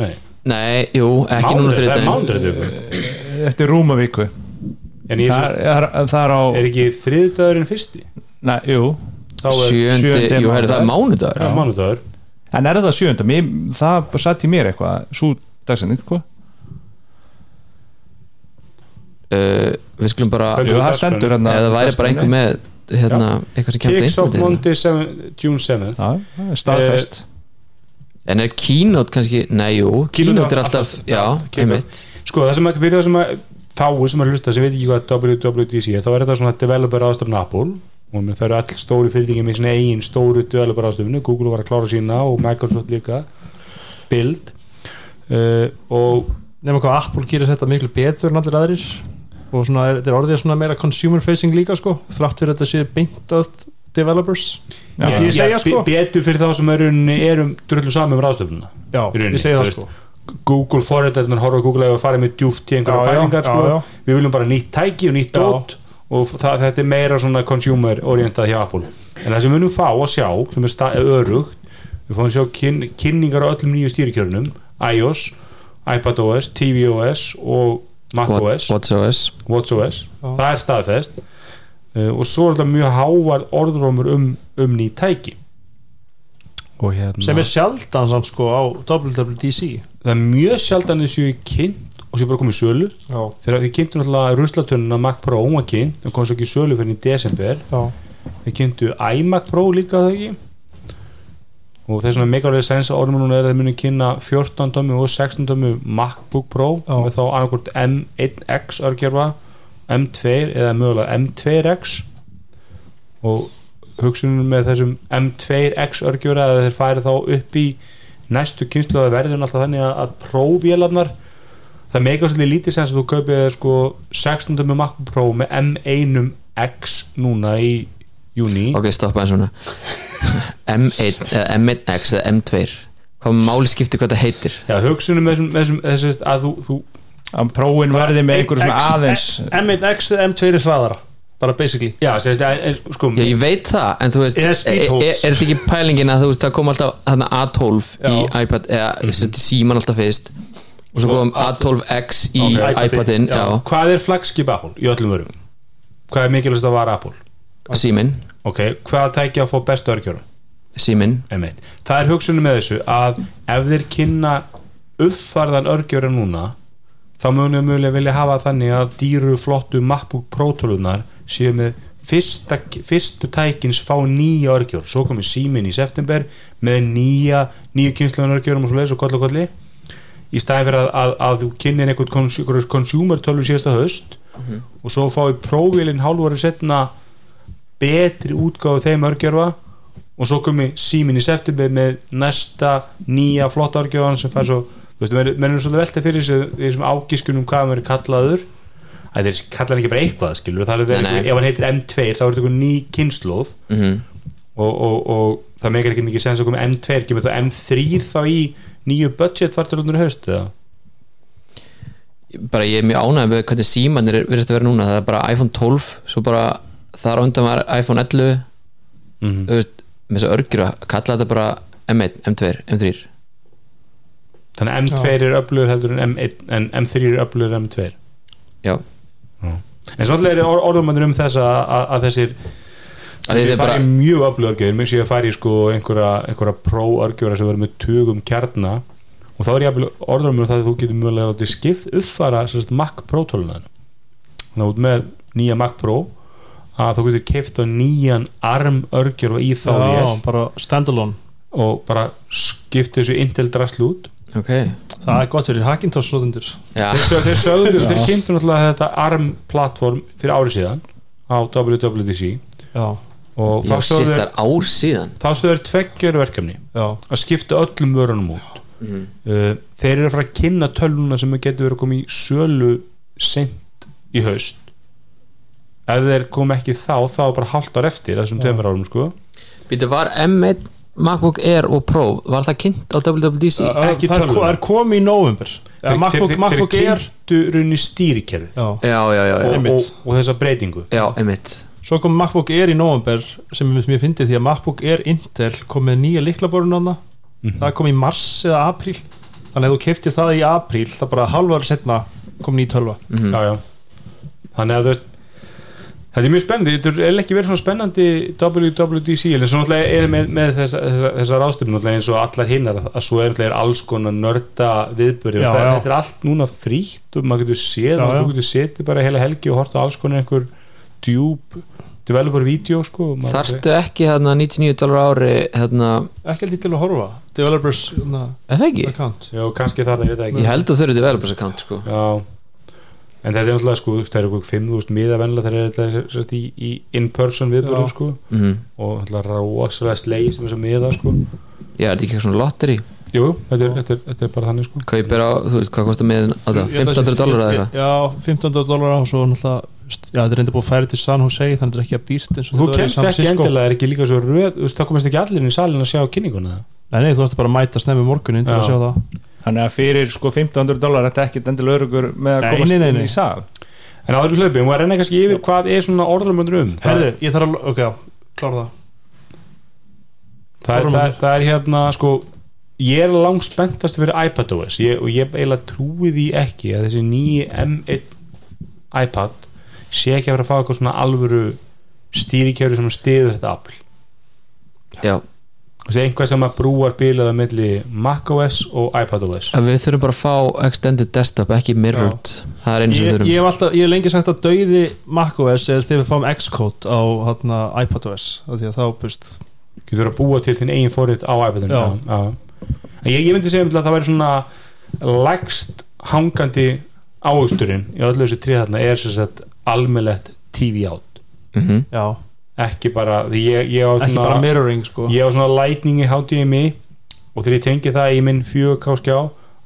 nei, Nei, jú, ekki núna Mánudag, það er þriðdæðin mánudaginn viku eftir rúma viku en ég það er, er, það er á er ekki þriðdæðurinn fyrsti Nei, jú, þá er Sjöndi, jú, herri, það er mánudagur. ja. mánudagur en er það sjönda mér, það satt í mér eitthvað svo dagsending, hvað? Uh, Við skulum bara Stendur í það stendur hérna Eða það væri bara einhver með hérna, eitthvað sem kemst Kicks Íslandi Monday 7, June 7th Já, það er staðfest. En er keynote kannski, nei jú Keynote Keynote er alltaf, alltaf- já, einmitt. sko það sem að fyrir það sem að fáu sem að hlusta sem veit ekki hvað WWDC er þá er þetta svona developer ástöfn Apple. Og það eru all stóru fyrirtæki með sinna eigin stóru developer ástöfnu Google var að klára sína og Microsoft líka. Build. Uh, og Nefnum hvað Apple gerir þetta miklu betur en allir aðrir og svona, þetta er orðið svona meira consumer facing líka sko þrátt fyrir þetta sé beintað developers Já. Myndi ég segja sko be- betur fyrir þá sem eru, erum drullu saman í rauninni, ég segi þú það sko Google forritarnir horfa á Google eða farið með djúft í einhverja pælingar sko. við viljum bara nýtt tæki og nýtt Já. dót og það, þetta er meira svona consumer orientað hjá Apple en það sem við munum fá að sjá sem er örugt við fáum að sjá kyn, kynningar á öllum nýju stýrikjörnum iOS, iPadOS, tvOS og macOS WatchOS WatchOS, það er staðfest. Uh, og svo er þetta mjög hávar orðrómur um, um ný tæki. Og hérna sem er sjaldan samt sko á WWDC það er mjög sjaldan þessu kynnt og sem bara komið í sölu. Já, þegar við kynntum náttúrulega ruslatununa Mac Pro hún var kynnt, það kom svo ekki í sölu fyrir í desember. Já, við kynntu iMac Pro líka það ekki og þess vegna megalega sens að orðum núna er að þeir muni kynna 14 tómi og 16 tómi MacBook Pro Já. með þá annarkort M1X örgjörfa M2 eða mögulega M2X og hugsunum með þessum M2X örgjörfa að þeir færi þá upp í næstu kynslu að verður alltaf þannig að, að prófélarnar það meika svolítið lítið sens að þú kaupið sko 16 tómi MacBook Pro með M1X núna í júni ok, stoppa eins svona M1 eða M1X eða M2 hvað máli skiptir hvað það heitir Já, hugsunum með þessum, þessum, að þú, þú að prófin verði með einhverjum svona aðeins M1X eða M2 er hraðara bara basically já, sérst, að, að, sko, Já, ég veit það, en þú veist er, er, er þetta ekki pælingin að þú veist, það kom alltaf hana, A12 í Já. iPad eða mm -hmm. síman alltaf fyrst og svo kom A12X í Ok. iPadin, hvað er flagskip Apple í öllum vörum? Hvað er mikilvægst að vara Apple? Símin Ok, hvað tækja að fá bestu örgjörum? símin, M1. Það er hugsunum með þessu að ef þeir kynna uppfarðan örgjörum núna þá munum við vilja hafa þannig að dýru flottu MacBook Pro tölunar séu með fyrsta, fyrstu tækins fá nýja örgjör svo komið síminn í september með nýja, nýja kynsluðan örgjörum og svo leiðis og kolli og kolli. Í staðin fyrir að, að, að þú kynnin einhvern kons consumer tölvu síðasta höst og svo fáið prófílinn hálfari setna betri útgáfu þeim örgjörfa og svo komi síminn í september með næsta nýja flotta örgjöfan sem fær svo þú veist, er svolítið velta fyrir þessu þessum ágiskunum hvað hann verið kallaður. Að þeir kalla hann ekki bara eitthvað skilur það er Nei, nei. ef hann heitir M2 þá er þetta ný kynnslóð mm og, og, og það meikar ekki mikið sens að koma M2 kemur þá M3 þá í nýju budget vartalundur haust eða? Bara ég er mjög ánægð með hvernig símanir er- virðist að vera núna, það er bara iPhone 12 svo bara þar undan var iPhone 11 mm þú veist, með þess að örgjur að kalla þetta bara M1, M2, M3 þannig að M2 er öflugur heldur en M1 en M3 er öflugur en M2 já, en svolítið er orðumannir um þess að, að, að þessir að þessir er bara fari mjög öflugur örgjör mér sé að fari í sko einhverja, einhverja pro-örgjöra sem verður með tugum kjarna. Og þá er ég orðumannir um það að þú getur mjög að skipt uppfara Mac Pro tölunum þannig að út með nýja Mac Pro að þú getur keift á nýjan arm örgjör í þá já, vél bara standalone. og bara skipt þessu Intel drasl út. Ok, það er gott fyrir Hackintosh notendur. Já, þeir, sög, þeir sögðu, þeir kynntu náttúrulega þetta ARM platform fyrir árið síðan á WWDC já, og þá síðan. þá stöður tveggjör verkefni. Já, að skipta öllum vörunum út. Mhm. uh, þeir eru að fara að kynna tölvuna sem getur verið að koma í sölu sent í haust ef þeir kom ekki þá þá er bara halvt ár eftir þessum tveimur árum sko. Býtu, var M1 MacBook Air og Pro var það kynnt á WWDC? ekki það er, ko- er komið í november MacBook, MacBook þeir Air? kynntu runni stýrikerfið. Já. já, já, já, já, og, og, og þessa breytingu. Já, M1 svo kom MacBook Air í november sem mér fyndi því að MacBook Air Intel kom með nýja liklaborun hana Mhm. það kom í mars eða apríl. Þannig að þú keftir það í apríl það bara halvar setna kom ný tölva. Já, já. þannig að þú veist þetta er mjög spennandi, þetta er ekki verið svona spennandi WWDC, en svo náttúrulega er með, með þessa, þessa, þessa ráðstöfn náttúrulega eins og allar hinnar, að svo er náttúrulega alls konar nörda viðböri Já, og það, já. þetta er allt núna frítt og maður getur séð, Já, þú getur setið bara heila helgi og horta á alls konar einhver djúb developer video sko, maður- Þarftu ekki hérna 99 dólar ári hérna, ekki ég til að horfa. Developers na, er það ekki? account. Já, kannski það, ég veit ekki. Ég held að þau eru developers account sko. Já En þetta er náttúrulega sko, það eru eitthvað 5.000 miða vennilega þegar þetta er sérst, í, í in-person viðbörðum Já. sko mm og náttúrulega rosalega slegist um þess að miða sko Já, er þetta ekki eitthvað svona lotteri? Jú, þetta er, þetta er, þetta er bara þannig sko Kaupir á, þú veist, hvað kostar miðin á það? Ég held að 1500 sé- dólar eða eitthvað? já, 1500 dólar og svo náttúrulega já, þetta er reynda búið að færi til San Jose þannig að þetta er ekki að dýrt eins og Þú kemst ekki endilega, er ekki líka svo röð það komast ekki allir inn í salin að sjá kynninguna nei, nei, þú ætti bara að mæta snemmi morgunin til Já. að sjá það þannig að fyrir sko 1500 dólar þetta er ekkit endilega örugur með að komast inn í sal. En áður í hlaupin, og að renna kannski yfir hvað er svona orðurumundur um? Það, Herðu, ég þarf að, ok, klára það. Það, er, það er hérna sko ég er langt spenntast fyrir iPadOS ég, og ég eiginlega trúi því ekki að þessi nýji M1 iPad sé ekki að vera að fá eitthvað svona alvöru stýrikjöru sem stiður þetta afl já, er einhvað sem að brúar bilaða milli macOS og iPadOS að við þurfum bara að fá extended desktop, ekki mirrored. Það er eins og við þurfum. ég hef alltaf, ég hef lengi sagt að dauði macOS er þegar við fáum Xcode á hana, iPadOS af því að þá, búst getur að búa til þinn eigin forrið á Já. já. En ég, ég myndi segja um að það væri svona lægst hangandi áhusturinn í öllu þessu trið þarna er sem sagt almennlegt TV out. Mm já, ekki bara, ég, ég ekki svona bara mirroring sko. Ég á svona lightning í HDMI og þegar ég tengi það í minn 4K skjá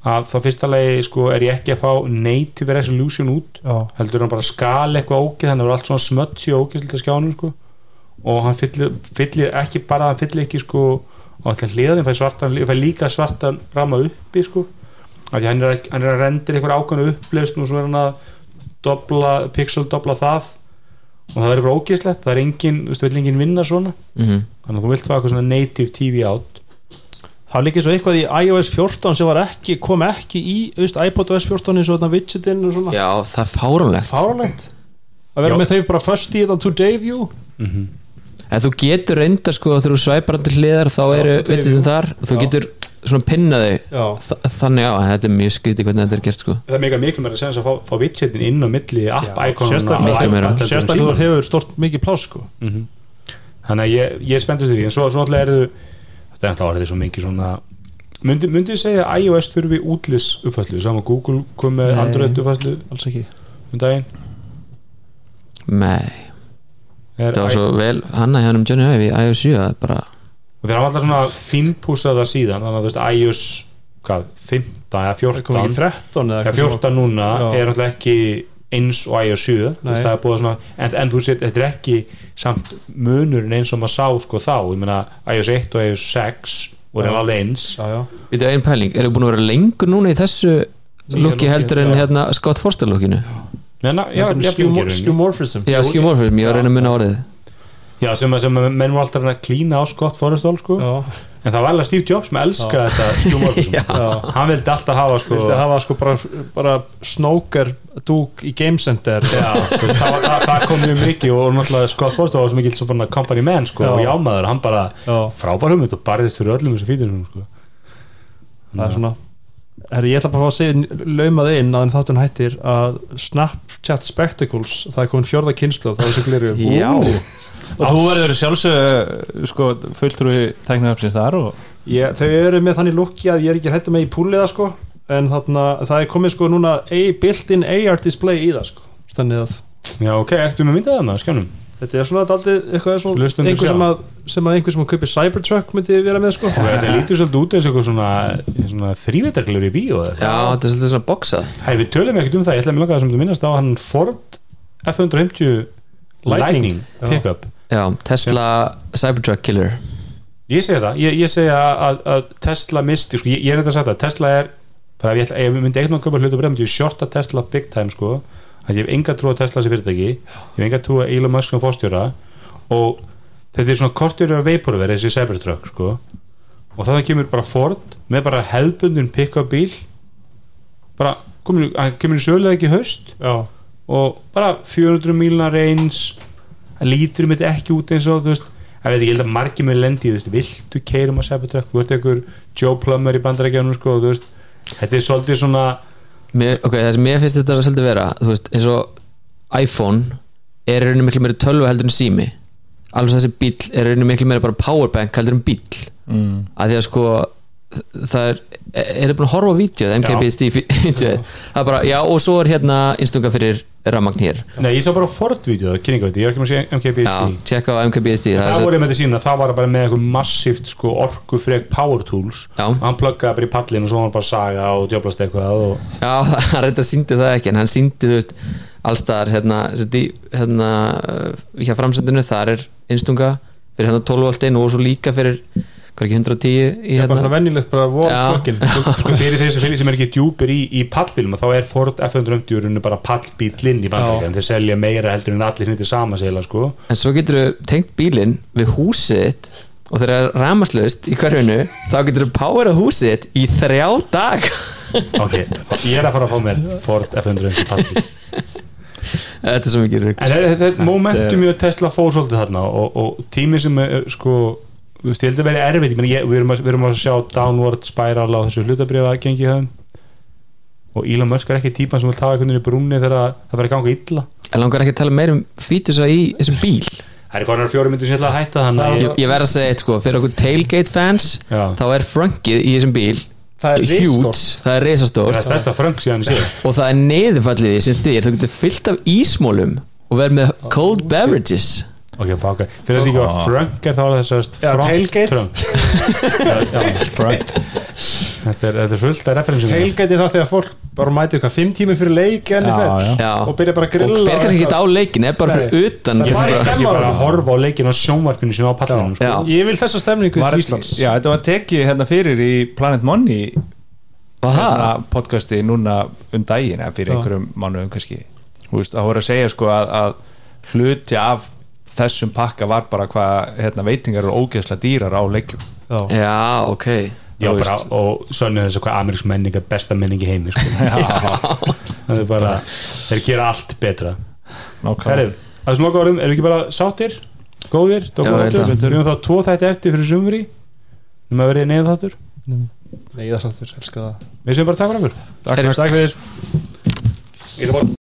að þá fyrsta lagi sko er ég ekki að fá native resolution út já, heldur hann bara skal eitthvað ógeð þannig að það er allt svona smötsi og ógeðslega skjánum sko. Og hann fyllir, fyllir ekki bara hann fyllir ekki sko á allir hliðin fær, svartan, fær líka svartan ramma uppi sko. Því hann er, að- hann er að rendir eitthvað ákvæmnu upplöst og svo er hann að dobla, pixel dobla það og það er bara ógeðslegt, það er engin þú veist, vill engin vinna svona -hmm. þannig að þú vilt fá eitthvað svona native TV out það var líka svo eitthvað í iOS 14 sem var ekki, kom ekki í veist, iPadOS 14 eins og þarna widgetin og svona já, það er fáránlegt fáralegt að vera Já. með þau bara first í þetta today view En þú getur reynda sko þegar þú svæpar hann til hliðar þá eru er vitsin jú. þar og þú Já. getur svona pinnaði já, þannig á, þetta er mjög skrítið hvernig þetta er gert sko. Það er mega miklu meira að segja að fá, fá widgetin inn á milli app íkonuna sérstaklega þú hefur stort mikið pláss sko. Mhm. þannig að ég, ég er spenntust því. En svo, svo alltaf er þau þetta er alltaf orðið svo mikið svona myndi, myndi segja að iOS þurfi útlis uppfæslu, saman Google kom með Nei. Android uppfæslu alls ekki. um daginn? Er, það var svo vel hann að hjá um Johnny Ive í iOS 7 það er bara, og þeir hafa alltaf svona fínpúsað það síðan þannig að þú veist iOS hvað, 15 eða það kom ekki 14 13 eða eða eitthvað 14 núna Já. er alltaf ekki eins og iOS 7 þú Nei. veist, það er búið svona, en, en þú sétt, þetta er ekki samt munurinn eins og maður sá sko þá, ég meina iOS 1 og iOS 6 voru Já. alveg eins. Við erum einn pæling eru búin að vera lengur núna í þessu lukki heldur en hérna Scott Forster lukkinu Þetta er Já, skjumorfism, ég var að reyna að munna orðið já, sem, að- sem að menn var alltaf að klína á Scott Forrestall sko. en það var alveg Steve Jobs sem elskaði þetta Já. já. Hann vildi alltaf hafa sko, hafa sko bara, bara snóker dúk í Game Center. Já, sko, það, það, það kom mjög mikið og náttúrulega Scott Forrestall var svo bara company man sko, og jámaður, hann bara já, frábær hugmynd og barðist fyrir öllum þessu fítunum sko. það er svona Herri, ég ætla bara að segja laumað inn að þáttum hættir að Snapchat Spectacles það er komin fjórða kynslu það er gleru Já, og þú verður sjálfsög sko, fulltrúi tæknaðapsins þar og ég, þau eru með þannig lukki að ég er ekki hættu með í púliða sko. En þarna, það er komið sko núna a built-in AR display í það sko. Þannig að já, ok, ertu með myndað þarna, skjánum þetta er svona daldið eitthvað svona, einhver sem að, sem að einhver sem að kaupi Cybertruck myndi vera með sko. Og þetta lítur svolítið út eins og eitthvað svona, svona þrývetarglur í bíó eða já, þetta er svolítið svona boxað. Hei, við tölum ekkert um það, ég ætla að mér langa það sem þú minnast á hann Ford F150 Lightning, Já. pickup. Já, Tesla Cybertruck Killer. Ég segi það, ég, ég segi að, að Tesla misti, sko, ég, ég er þetta að sagða Tesla er, bara ef ég, ætla, ég myndi eitthvað köpa hlutu breyðum, ég shorta Tesla big time sko, að ég hef enga trú að Tesla sem fyrirtæki, ég hef enga trú að Elon Musk sem fórstjóra og þetta er svona kortur af vaporver þessi Cybertruck sko. Og þannig kemur bara Ford með bara hefðbundin pick-up bíl. Bara, hann kemur í sögulega ekki í haust já, og bara 400 mílna reyns lítur mitt ekki út eins og þú veist, ég veit ekki, ég held að margir með lendi, þú veist, viltu keirum að Cybertruck? Þú ert einhver Joe Plummer í bandarækjanum sko, þú veist, þetta er svolítið svona mér, Ok, það sem mér finnst þetta að svolítið vera Þú veist, eins og iPhone er rauninu miklu meiri tölvu heldur en sími alveg þessi bíl er rauninu miklu meiri bara powerbank heldur en bíl mm. að því að sko það er, er búin að horfa á vídeo MKBSD vídeo það er bara, já og svo er hérna einstunga fyrir rammagn hér Nei, ég sá bara Ford-vídeó, kynningavíti, ég er ekki með að segja já, MKBSD tjekka á MKBSD það, það voru með þetta sína, það var bara með eitthvað massíft sko, orkufreg power tools. Já. og hann pluggaði bara í pallin og svo var hann bara saga og djöblast eitthvað og Já, hann reyndar síndi það ekki en hann síndi, þú veist, allstaðar hérna, hérna hjá framsendinu, þar er einstunga fyrir hérna 12 volt inn og svo líka fyrir ekki 110 í er bara hérna? svona venjulegt bara vor Já. klokkin sko fyrir þeir sem, fyrir sem er ekki djúpir í, í pallbílum þá er Ford F150 í rauninni bara pallbílinn í bandaríkjan þeir selja meira heldur en allir hnittir sama segla sko. En svo getur þú tengt bílinn við húsið þitt og þegar það er ramaslaust í hverjunu þá getur þú powerað húsið þitt í þrjá dag ok, ég er að fara að fá mér Ford F150 pallbíl. Þetta er svo mikið rugg en þetta momentum í að Tesla fór svolítið þarna og, og tími sem er sko þú veist, ég held að vera erfitt, ég meni, ég, við, erum að, við erum að sjá downward spiral á þessu hlutabriða aðgengi höfum og Elon Musk er ekki típan sem vil hafa einhvern veginn í brúnni þegar það verður ganga illa. En langar ekki að tala meir um fítusa í þessum bíl? Það er konar fjóri myndir sem ég ætla að hætta þannig að ég, ég, verð að segja eitt sko, fyrir okkur tailgate fans Já. þá er fröngið í þessum bíl Það er huge, það er það reisastórt er stærsta fröng síðan ég sé og það er neðurfallið í sem þið þú getur fyllt af ísmólum og verð með cold beverages ok, fáka, fyrir þess að ekki var fröng er þá er þessast Já, tailgate. front. Þetta er, fullt af referensum Tailgate er það þegar fólk bara mæti eitthvað fimm tími fyrir leik í Já, já. Og byrja bara að og grilla fer kannski ekki á leikin er bara Nei. fyrir utan Það er ég bara í að horfa á leikin á sjónvarpinu sem á pallinum sko. Ég vil þessa stemningu Var, til Íslands. já, þetta var tekið hérna fyrir í Planet Money og það hérna podcasti núna um daginn eða fyrir einhverjum mánuðum kannski. Þú veist, það voru að segja sko að, að hluti af þessum pakka var bara hvað hérna, veitingar eru ógeðslega dýrar á leikjum. Já. já, ok. Já, bara, og sönnu þess að hvað amerísk menning er besta menning í heimi sko. það er bara þeir gera allt betra. Herri, að þessum loka orðum, erum við ekki bara sáttir? Góðir, það. við höfum þá tvo þætti eftir fyrir sumri. Um að verði neða þáttur Nei, það sáttur, elska það. Við sem bara takk fyrir okkur. Takk fyrir